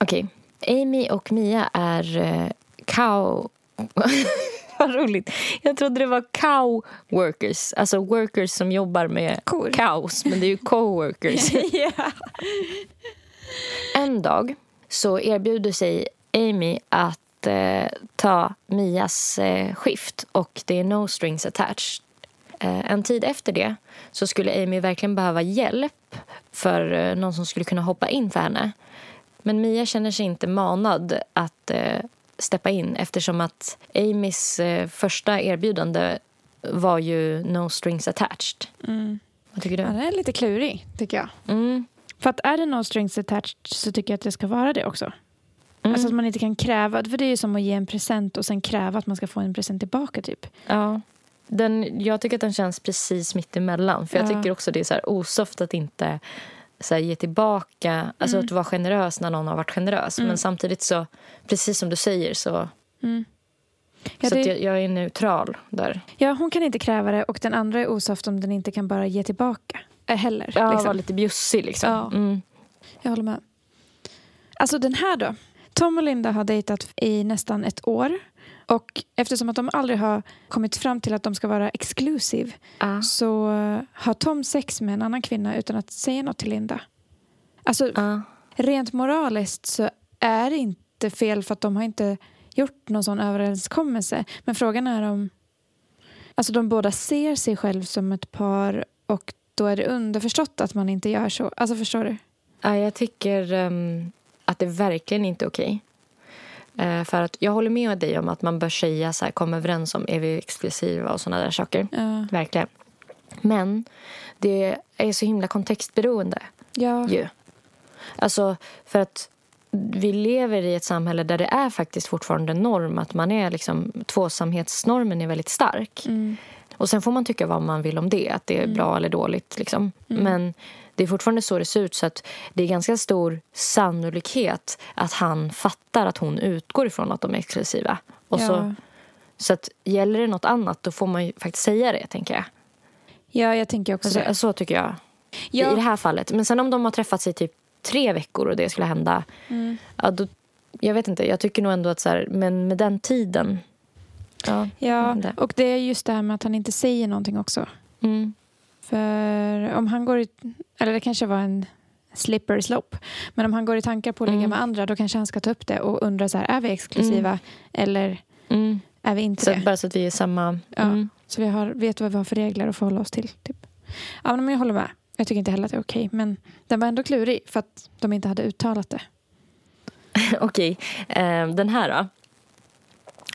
Okej. Amy och Mia är eh, cow... Vad roligt. Jag trodde det var cow workers. Alltså workers som jobbar med Kor. cows. Men det är ju co-workers. En dag så erbjuder sig Amy att eh, ta Mias eh, skift och det är no strings attached. Eh, en tid efter det så skulle Amy verkligen behöva hjälp för eh, någon som skulle kunna hoppa in för henne. Men Mia känner sig inte manad att eh, steppa in eftersom att Amys första erbjudande var ju no strings attached. Mm. Vad tycker du? Ja, den är lite klurig, tycker jag. Mm. För att är det no strings attached så tycker jag att det ska vara det också. Mm. Alltså att man inte kan kräva, för det är ju som att ge en present och sen kräva att man ska få en present tillbaka typ. Ja. Den, jag tycker att den känns precis mitt emellan. För jag Ja. tycker också det är så här osoft att inte så här, ge tillbaka. Alltså Mm. att vara generös när någon har varit generös. Mm. Men samtidigt så, precis som du säger så, Mm. Ja, så det- att jag, jag är neutral där. ja, hon kan inte kräva det och den andra är osoft om den inte kan bara ge tillbaka. Äh, heller. Ja, liksom. vara lite bjussig liksom. Ja. Mm. Jag håller med. Alltså den här då. Tom och Linda har dejtat i nästan ett år. Och eftersom att de aldrig har kommit fram till att de ska vara exclusive Ja. så har Tom sex med en annan kvinna utan att säga något till Linda. Alltså Ja. rent moraliskt så är det inte fel för att de har inte gjort någon sån överenskommelse. Men frågan är om alltså de båda ser sig själv som ett par och då är det underförstått att man inte gör så. Alltså förstår du? Ja, jag tycker ehm, att det verkligen inte är okej. Eh, för att jag håller med dig om att man bör säga så här, komma överens om är vi exklusiva och såna där saker. Ja. Verkligen. Men det är så himla kontextberoende Ja. ju. Alltså för att vi lever i ett samhälle där det är faktiskt fortfarande norm att man är liksom tvåsamhetsnormen är väldigt stark. Mm. Och sen får man tycka vad man vill om det, att det är bra eller dåligt liksom. Mm. Men det är fortfarande så det ser ut så att det är ganska stor sannolikhet att han fattar att hon utgår ifrån att de är exklusiva. Och ja. så, så att gäller det något annat då får man ju faktiskt säga det tänker jag. ja, jag tänker också Alltså, så tycker jag Ja. i det här fallet. Men sen om de har träffats i typ tre veckor och det skulle hända. Mm. Ja, då, jag vet inte, jag tycker nog ändå att så här, men med den tiden. Ja. Ja, och det är just det här med att han inte säger någonting också. Mm. För om han går i, eller det kanske var en slippery slope, men om han går i tankar på att ligga Mm. med andra då kanske han ska ta upp det och undra så här, är vi exklusiva eller Mm. är vi inte Så det? bara så att vi är samma. Ja. Mm. Så vi har, vet vad vi har för regler att förhålla oss till. Typ. Ja, men jag håller med. Jag tycker inte heller att det är okej, men den var ändå klurig för att de inte hade uttalat det. Okej, eh, den här då.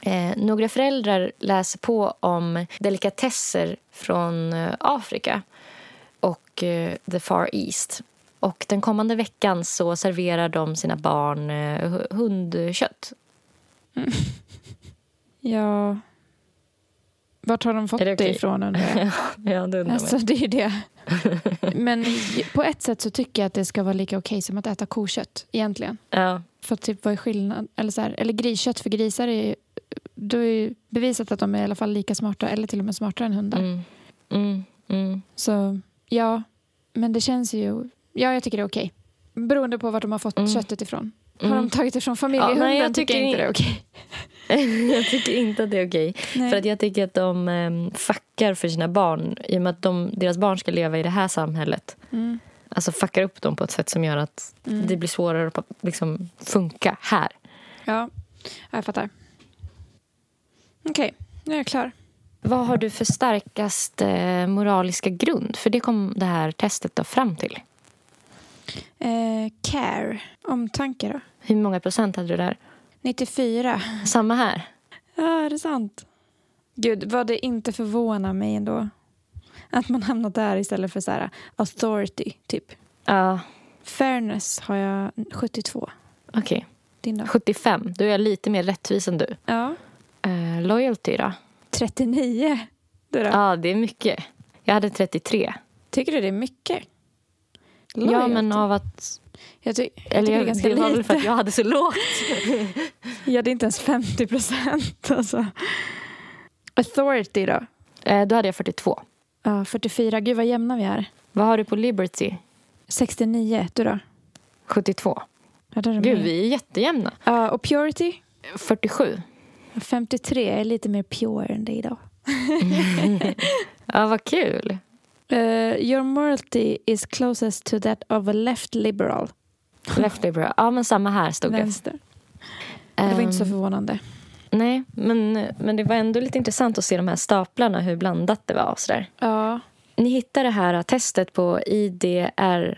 Eh, några föräldrar läser på om delikatesser från eh, Afrika och eh, the far east. Och den kommande veckan så serverar de sina barn eh, hu- hundkött. Ja. Vart har de fått Är det det, okej? ifrån undrar jag? Ja, det undrar Alltså det är det. Men på ett sätt så tycker jag att det ska vara lika okej som att äta kokött egentligen. Ja. För typ vad är skillnad? Eller, så här, eller griskött för grisar är ju, då är bevisat att de är i alla fall lika smarta eller till och med smartare än hundar. Mm. Mm. Mm. Så ja, men det känns ju... Ja, jag tycker det är okej. Beroende på vart de har fått Mm. köttet ifrån. Har Mm. de tagit det från Ja, familjehunden nej, jag tycker jag inte det är okej. jag tycker inte att det är okej. Nej. För att jag tycker att de um, fuckar för sina barn i och med att de, deras barn ska leva i det här samhället. Mm. Alltså fuckar upp dem på ett sätt som gör att det blir svårare att liksom, funka här. Ja, jag fattar. Okej, nu är jag klar. Vad har du för starkaste moraliska grund? För det kom det här testet då fram till. Eh, care, omtanke då? Hur många procent hade du där? 94. Samma här. Ja, är det sant? Gud, vad det inte förvånar mig ändå. Att man hamnat där istället för så här authority, typ. Ja, Fairness har jag 72. okej. Din då? 75. Då är jag lite mer rättvis än du. Ja. Eh, loyalty då? 39. Du då? Ja, det är mycket. Jag hade 33. Tycker du det är mycket? Ja, Loyalty. men av att... Jag, ty- jag tycker det är ganska det var väl lite. för att jag hade så lågt. Ja, det är inte ens 50 procent. Alltså. Authority då? Eh, då hade jag 42. Ja, 44. Gud vad jämna vi är. Vad har du på Liberty? 69. Du då? 72. Ja, där är Gud, vi är jättejämna. Ja, och purity? 47. 53. Jag är lite mer pure än dig då. Ja, vad kul. Uh, your morality is closest to that of a left liberal. Left liberal. Ja, men samma här stod det. Vänster. Det var inte så Ehm, förvånande. Nej, men, men det var ändå lite intressant att se de här staplarna, hur blandat det var. Sådär. Ja. Ni hittar det här testet på idrlabs.com.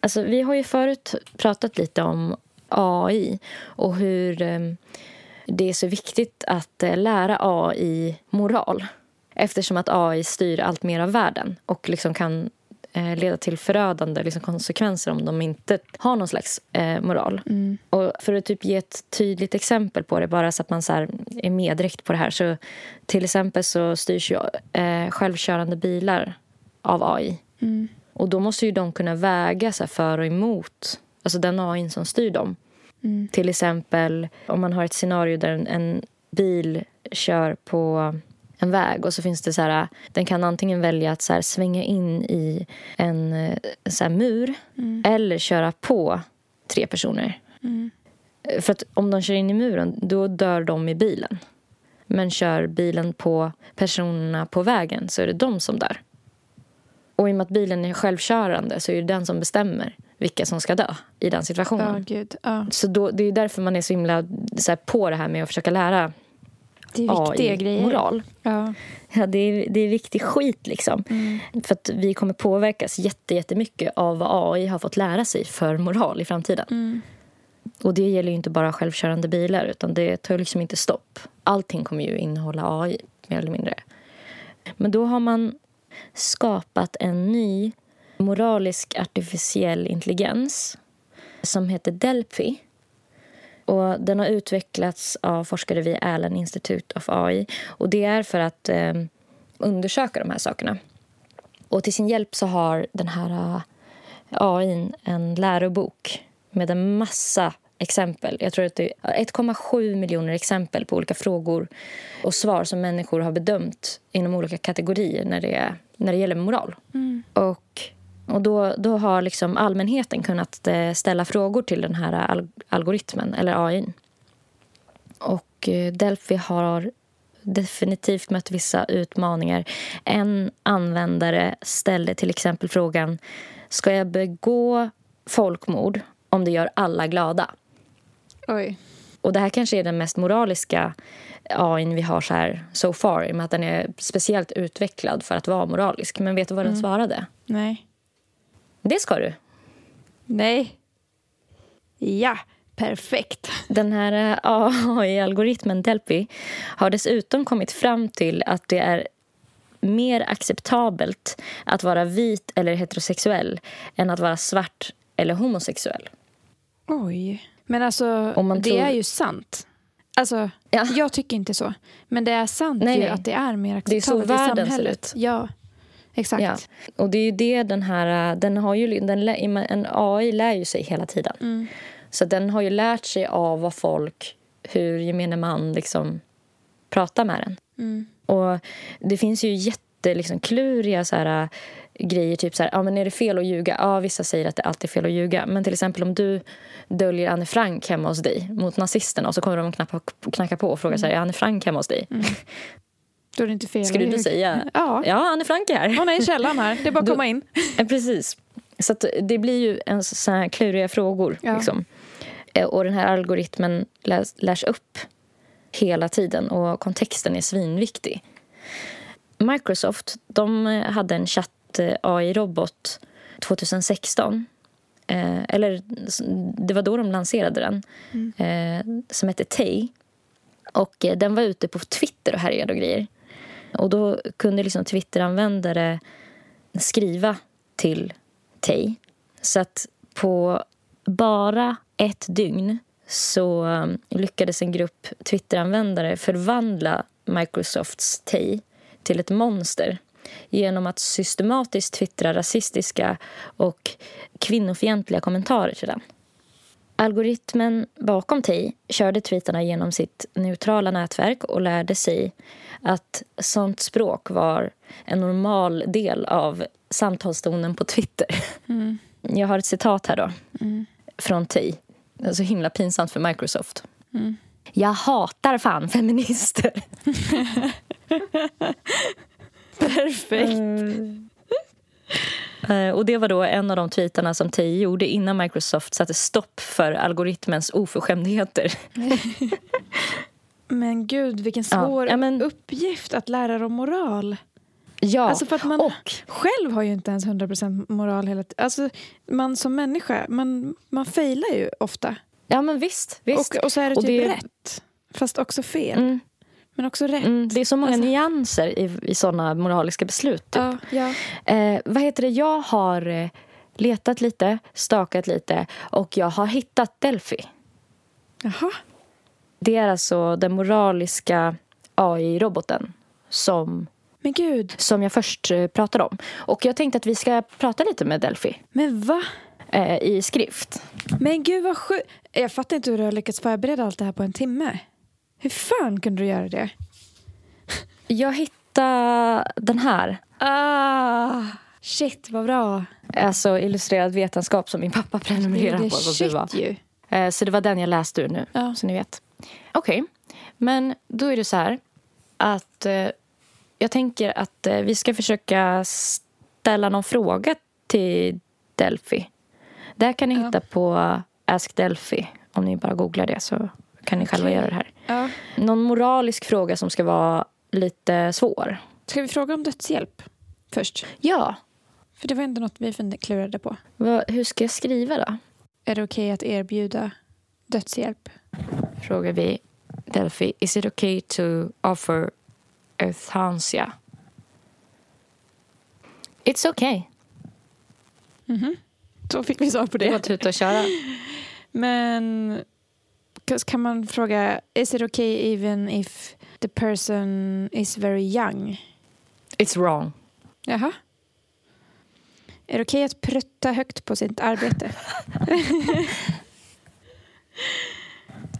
Alltså, vi har ju förut pratat lite om AI och hur eh, det är så viktigt att eh, lära AI moral eftersom att AI styr allt mer av världen och liksom kan eh, leda till förödande liksom, konsekvenser om de inte har någon slags eh, moral. Mm. Och för att typ ge ett tydligt exempel på det, bara så att man så är medräkt på det här. Så till exempel så styrs ju eh, självkörande bilar av AI. Mm. Och då måste ju de kunna väga så för och emot alltså den AI som styr dem. Mm. Till exempel om man har ett scenario där en, en bil kör på en väg och så finns det så här, den kan antingen välja att så här, svänga in i en eh, så här, mur Mm. eller köra på tre personer. Mm. För att om de kör in i muren, då dör de i bilen. Men kör bilen på personerna på vägen så är det de som dör. Och i och med att bilen är självkörande så är det den som bestämmer vilka som ska dö i den situationen. Gud. Ja. Så då, det är därför man är så himla så här, på det här med att försöka lära Det är viktiga grejer. AI-moral. Ja. Ja, det, är, det är viktig skit liksom. Mm. För att vi kommer påverkas jätte, jättemycket av vad AI har fått lära sig för moral i framtiden. Mm. Och det gäller inte bara självkörande bilar utan det tar liksom inte stopp. Allting kommer ju innehålla AI mer eller mindre. Men då har man skapat en ny moralisk artificiell intelligens som heter Delphi. Och den har utvecklats av forskare vid Allen Institute of AI. Och det är för att eh, undersöka de här sakerna. Och till sin hjälp så har den här eh, AI en lärobok med en massa exempel. Jag tror att det är 1,7 miljoner exempel på olika frågor och svar som människor har bedömt inom olika kategorier när det, när det gäller moral. Mm. Och, och då, då har liksom allmänheten kunnat eh, ställa frågor till den här al- algoritmen, eller AI. Och eh, Delphi har definitivt mött vissa utmaningar. En användare ställde till exempel frågan Ska jag begå folkmord om det gör alla glada? Oj. Och det här kanske är den mest moraliska AI vi har så här so far i och med att den är speciellt utvecklad för att vara moralisk. Men vet du vad den svarade? Nej. Det ska du. Nej. Ja, perfekt. Den här eh, AI-algoritmen Delphi har dessutom kommit fram till att det är mer acceptabelt att vara vit eller heterosexuell än att vara svart eller homosexuell. Oj. Men alltså, det tror- är ju sant. Alltså, Ja. jag tycker inte så. Men det är sant Nej, ju nej. att det är mer Det är så acceptabelt i världen ser samhället. ut. Ja, exakt. Ja. Och det är ju det den här... Den har ju, den, en AI lär ju sig hela tiden. Mm. Så den har ju lärt sig av vad folk, hur gemene man liksom pratar med den. Mm. Och det finns ju jätte liksom, kluriga så här, äh, grejer. Typ så här, ja, men är det fel att ljuga? Ja, vissa säger att det alltid är fel att ljuga. Men till exempel om du döljer Anne Frank hemma hos dig mot nazisterna och så kommer de knacka, knacka på och frågar så här, är Anne Frank hemma hos dig? Då är det inte fel. Skulle att du säga Ja, ja, Anne Frank är här? hon är i källaren här. Det är bara att komma in. Precis. Så det blir ju en sån här kluriga frågor. Ja. Liksom. Eh, Och den här algoritmen läs, lärs upp hela tiden och kontexten är svinviktig. Microsoft de eh, hade en chatt-AI-robot 2016. Eh, eller det var då de lanserade den. Eh, som hette Tay. Och eh, den var ute på Twitter och härjade och grejer. Och då kunde liksom Twitteranvändare skriva till Tay. Så att på bara ett dygn så um, lyckades en grupp Twitteranvändare förvandla Microsofts Tay till ett monster genom att systematiskt twittra rasistiska och kvinnofientliga kommentarer till den. Algoritmen bakom Tay körde tweetarna genom sitt neutrala nätverk och lärde sig att sånt språk var en normal del av samtalstonen på Twitter. Jag har ett citat här då, från Tay. Det är så himla pinsamt för Microsoft. Jag hatar fan feminister. Perfekt. Eh, Och Det var då en av de tweetarna som Tay gjorde innan Microsoft satte stopp för algoritmens oförskämdheter. Men gud, vilken svår ja, men- uppgift att lära dem moral. Ja, Alltså för att man och själv har ju inte ens 100% moral hela tiden. Alltså man som människa, man, man failar ju ofta. ja, men visst. visst. Och, och så är det typ det- rätt. Fast också fel. Mm, Men också rätt. mm, det är så många Alltså- nyanser i, i såna moraliska beslut. Typ. Ja, ja. Eh, vad heter det? Jag har eh, letat lite, stakat lite och jag har hittat Delphi. Jaha. Det är alltså den moraliska AI-roboten som, Men gud. som jag först eh, pratade om. Och jag tänkte att vi ska prata lite med Delphi Men va? eh, i skrift. Men gud vad sjukt. Jag fattar inte hur du har lyckats förbereda allt det här på en timme. Hur fan kunde du göra det? Jag hittade den här. Ah, shit vad bra. Alltså illustrerad vetenskap som min pappa prenumererar på. Som du var. shit ju. Eh, Så det var den jag läste ur nu, Ja. så ni vet. Okej, men då är det så här att eh, jag tänker att eh, vi ska försöka ställa någon fråga till Delphi. Det här kan ni Ja. hitta på Ask Delphi. Om ni bara googlar det så kan ni själva göra det här. Ja. Någon moralisk fråga som ska vara lite svår. Ska vi fråga om dödshjälp först? Ja, För det var ändå något vi klurade på. vad, hur ska jag skriva då? Är det okej att erbjuda dödshjälp? Frågar vi Delphi. Is it okay to offer euthanasia? It's okay. Så fick vi svar på Det var det. tuta och köra. Men kan- man fråga, is it okay even if the person is very young? It's wrong. Jaha. Är det okej att prutta högt på sitt arbete?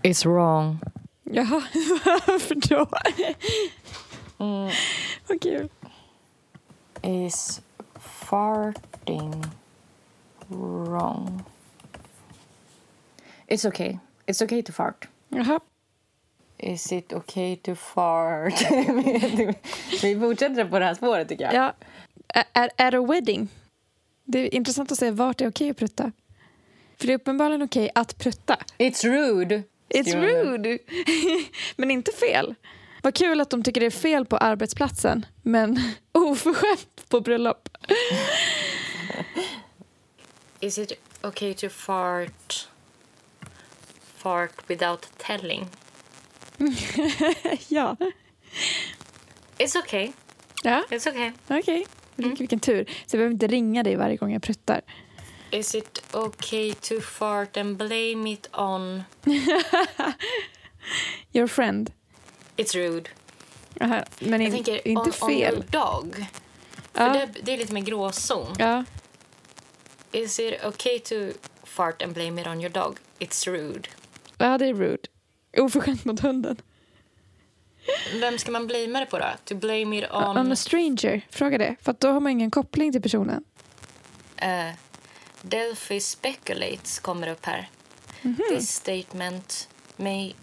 It's wrong. Jaha, varför då? Vad kul. Is farting wrong? It's okay. It's okay to fart. Jaha. Is it okay to fart? Vi fortsätter på det här spåret tycker jag. Ja. Är, är a wedding? Det är intressant att se vart det är okej att prutta. För det är uppenbarligen okej att prutta. It's rude. It's rude! men inte fel. Vad kul att de tycker det är fel på arbetsplatsen, men oförskämt på bröllop. Is it okay to fart fart without telling? ja. It's okay. Ja, It's okay. okej. Vilken, vilken tur. Så jag behöver inte ringa dig varje gång jag pruttar. Is it okay to fart and blame it on... Your friend. It's rude. Aha, men in, tänker inte on, on fel. dog. För Ja. det, det är lite mer gråzon. Ja. Is it okay to fart and blame it on your dog? It's rude. Ja, det är rude. Oförskämt mot hunden. Vem ska man blamea det på då? To blame it on... On a stranger, fråga det. För då har man ingen koppling till personen. Uh, Delphi speculates kommer upp här. This statement may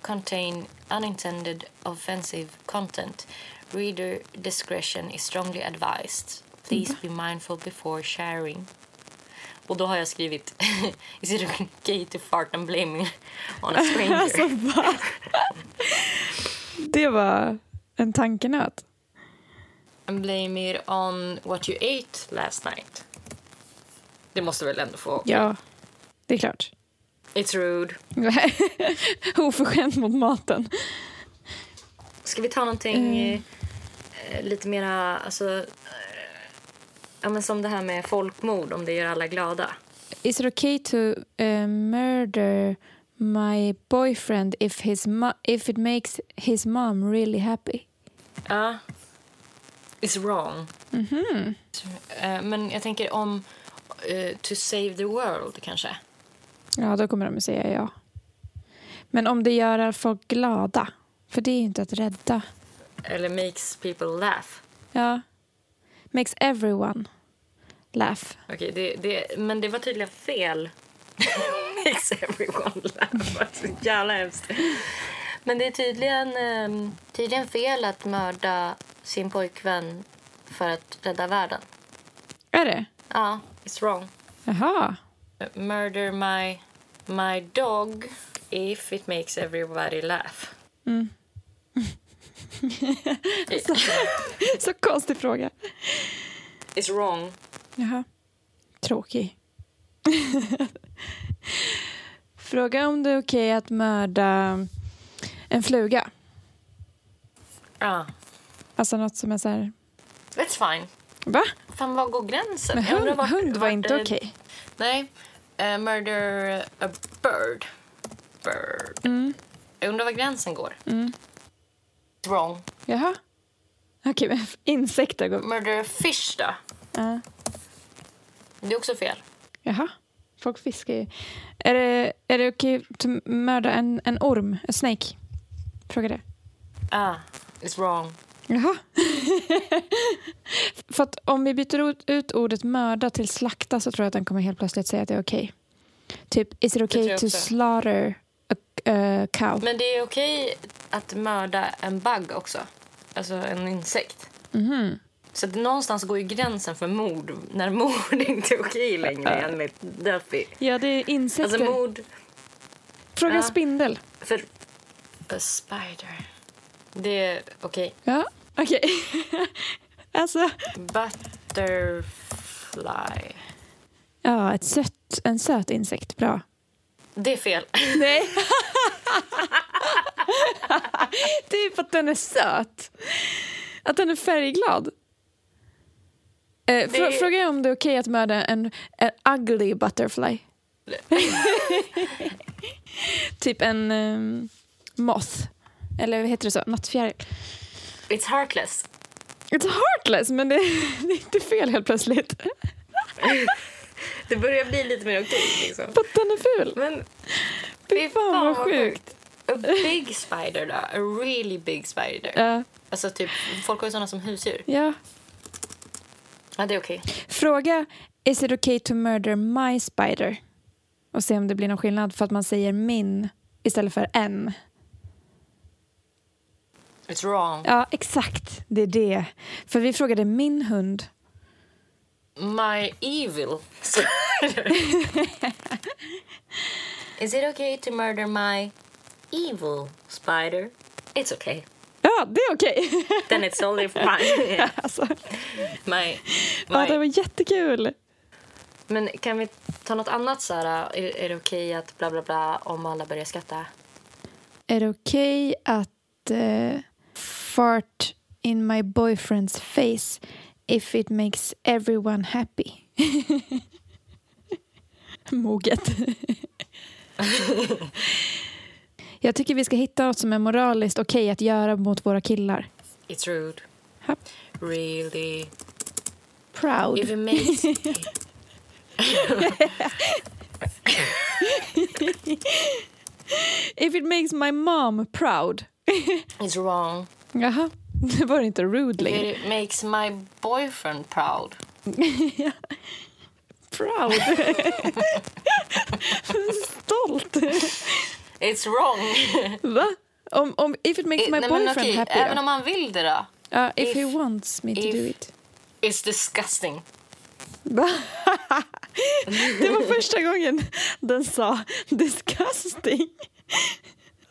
contain unintended offensive content. Reader discretion is strongly advised. Please be mindful before sharing. Och då har jag skrivit Is it okay to fart and blame on a stranger? Alltså, va? det var en tankenöt. and blame it on what you ate last night. Det måste väl ändå få... Ja, det är klart. It's rude. Oförskämt mot maten. Ska vi ta någonting eh, lite mera, alltså, ja men som det här med folkmord, om det gör alla glada. Is it okay to uh, murder my boyfriend if, his if it makes his mom really happy? Ja. It's wrong. Eh, men jag tänker om eh, to save the world kanske. Ja, då kommer de att säga ja. Men om det gör folk glada, för det är ju inte att rädda. Eller makes people laugh. Ja. Makes everyone laugh. Okej, det, det, men det var tydligen fel. makes everyone laugh. Så jävla hemskt. Men det är tydligen, eh, tydligen fel att mörda sin pojkvän för att rädda världen. Är det? Ja, it's wrong. Jaha. Murder my, my dog if it makes everybody laugh. Så konstig fråga. It's wrong. Jaha. Tråkig. Fråga om det är okej att mörda en fluga. Ja, Alltså något som är så här... that's fine. Va? Fan, var går gränsen? Men hund, vart- hund var vart inte okej. Nej. Eh, murder a bird. Bird. Jag undrar var gränsen går. It's wrong. Jaha. Okej, men insekter går... Murder fish då? Ja. Det är också fel. Jaha. Folk fiskar ju. Är det, är det okej att mörda en, en orm? En snake? Fråga det. Ah, it's wrong. Jaha. För att om vi byter ut, ordet mörda till slakta så tror jag att den kommer helt plötsligt säga att det är okej. Typ, is it okay to slaughter a cow? Men det är okej att mörda en bug också. Alltså en insekt. Mhm. Så att någonstans går ju gränsen för mord när mord inte är okej längre enligt Delphi. Ja, det är insekter. Alltså mord Fråga Ja. spindel. för a spider. Det är okej. Ja, okej. alltså, Butterfly. ja, ett sött, en söt insekt. Bra. Det är fel. Nej. är för att den är söt. Att den är färgglad. Eh, frå- Det- Fråga om det är okej att mörda en, en ugly butterfly. typ en um, moth. Eller vad heter det så? Nattfjäril. It's heartless. It's heartless, men det, det är inte fel helt plötsligt. Det börjar bli lite mer okej liksom. För att den är ful. Men Fy fan vad sjukt. A big spider då? A really big spider? Ja, Alltså typ, folk har ju sådana som husdjur. ja. Ja, det är okej. Fråga is it okay to murder my spider? Och se om det blir någon skillnad för att man säger min istället för en. It's wrong. Ja, exakt. Det är det. För vi frågade min hund. My evil. Is it okay to murder my evil spider? It's okay. Ja, det är okej. Then it's totally fine. alltså, my, ja, det my. var jättekul. Men kan vi ta något annat så här? Är, är det okej att bla bla bla om alla börjar skratta? Är det okej att eh, fart in my boyfriend's face if it makes everyone happy? Moget. Jag tycker vi ska hitta något som är moraliskt okej att göra mot våra killar. It's rude. Happ. Really. Proud. If it makes... If it makes my mom proud. It's wrong. Jaha, det var inte rude längre. If it makes my boyfriend proud. Proud. Stolt. It's wrong. Va? Om, om, if it makes my Nej, men boyfriend okej, happy Även då? om han vill det då. Ja, if, if- he wants me to do it. It's disgusting. Det var första gången den sa disgusting.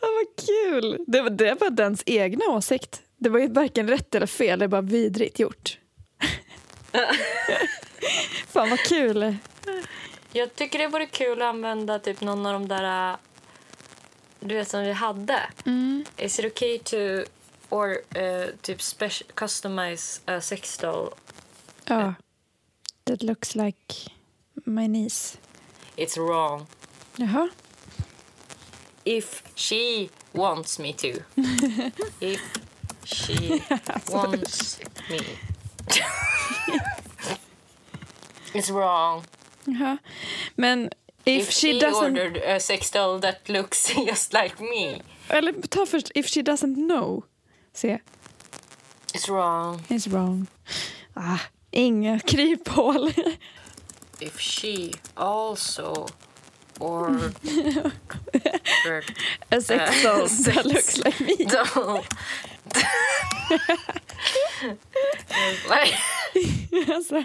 Ja, vad kul. Det var, det var dens egna åsikt. Det var ju varken rätt eller fel, det är bara vidrigt gjort. Fan vad kul. Jag tycker det vore kul att använda typ någon av de där... äh, Du vet som vi hade. Is it okay to or uh, typ customize a sex doll? Ja. That looks like my niece. It's wrong. Jaha. If she wants me to. If she wants me. It's wrong. Jaha. Men if, she, doesn't... ordered a sex doll that looks just like me. Eller ta först if she doesn't know. Se. It's wrong. It's wrong. Ah, inga kryphål. If she also ordered A sex Uh, doll that looks like me. doll. Alltså,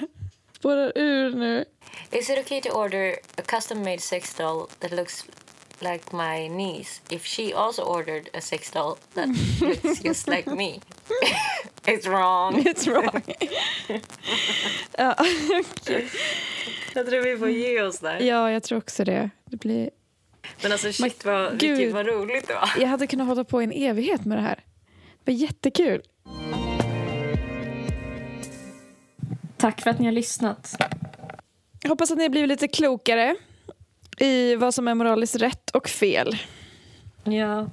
spårar ur nu. Is it okay to order a custom made sex doll that looks like my niece if she also ordered a sex doll that looks just like me? it's wrong. It's wrong. ja, okej. Jag tror vi får ge oss där. ja, jag tror också det. det blir... Men alltså shit vad, gud. vad roligt det var. Jag hade kunnat hålla på i en evighet med det här. Var jättekul. Tack för att ni har lyssnat. Jag hoppas att ni har blivit lite klokare i vad som är moraliskt rätt och fel. Ja.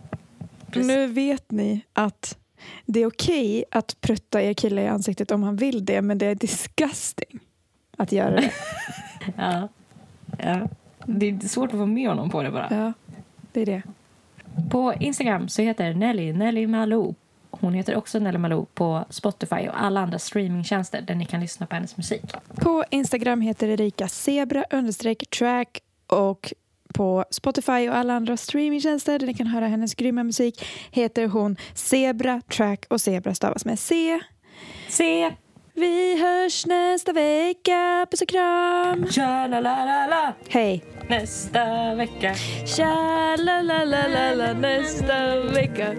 Precis. Nu vet ni att det är okej att prutta er kille i ansiktet om han vill det, men det är disgusting att göra det. Ja. ja. Det är svårt att få med honom på det bara. Ja, det är det. På Instagram så heter Nelly Nelly Malou. Hon heter också Nelly Malou på Spotify och alla andra streamingtjänster där ni kan lyssna på hennes musik. På Instagram heter Erika Zebra understreck track och på Spotify och alla andra streamingtjänster där ni kan höra hennes grymma musik heter hon Zebra track och Zebra stavas med C. Se! Vi hörs nästa vecka. Puss och kram. Tja la la la la! Hej. Nästa vecka. Tja la la la la la nästa vecka.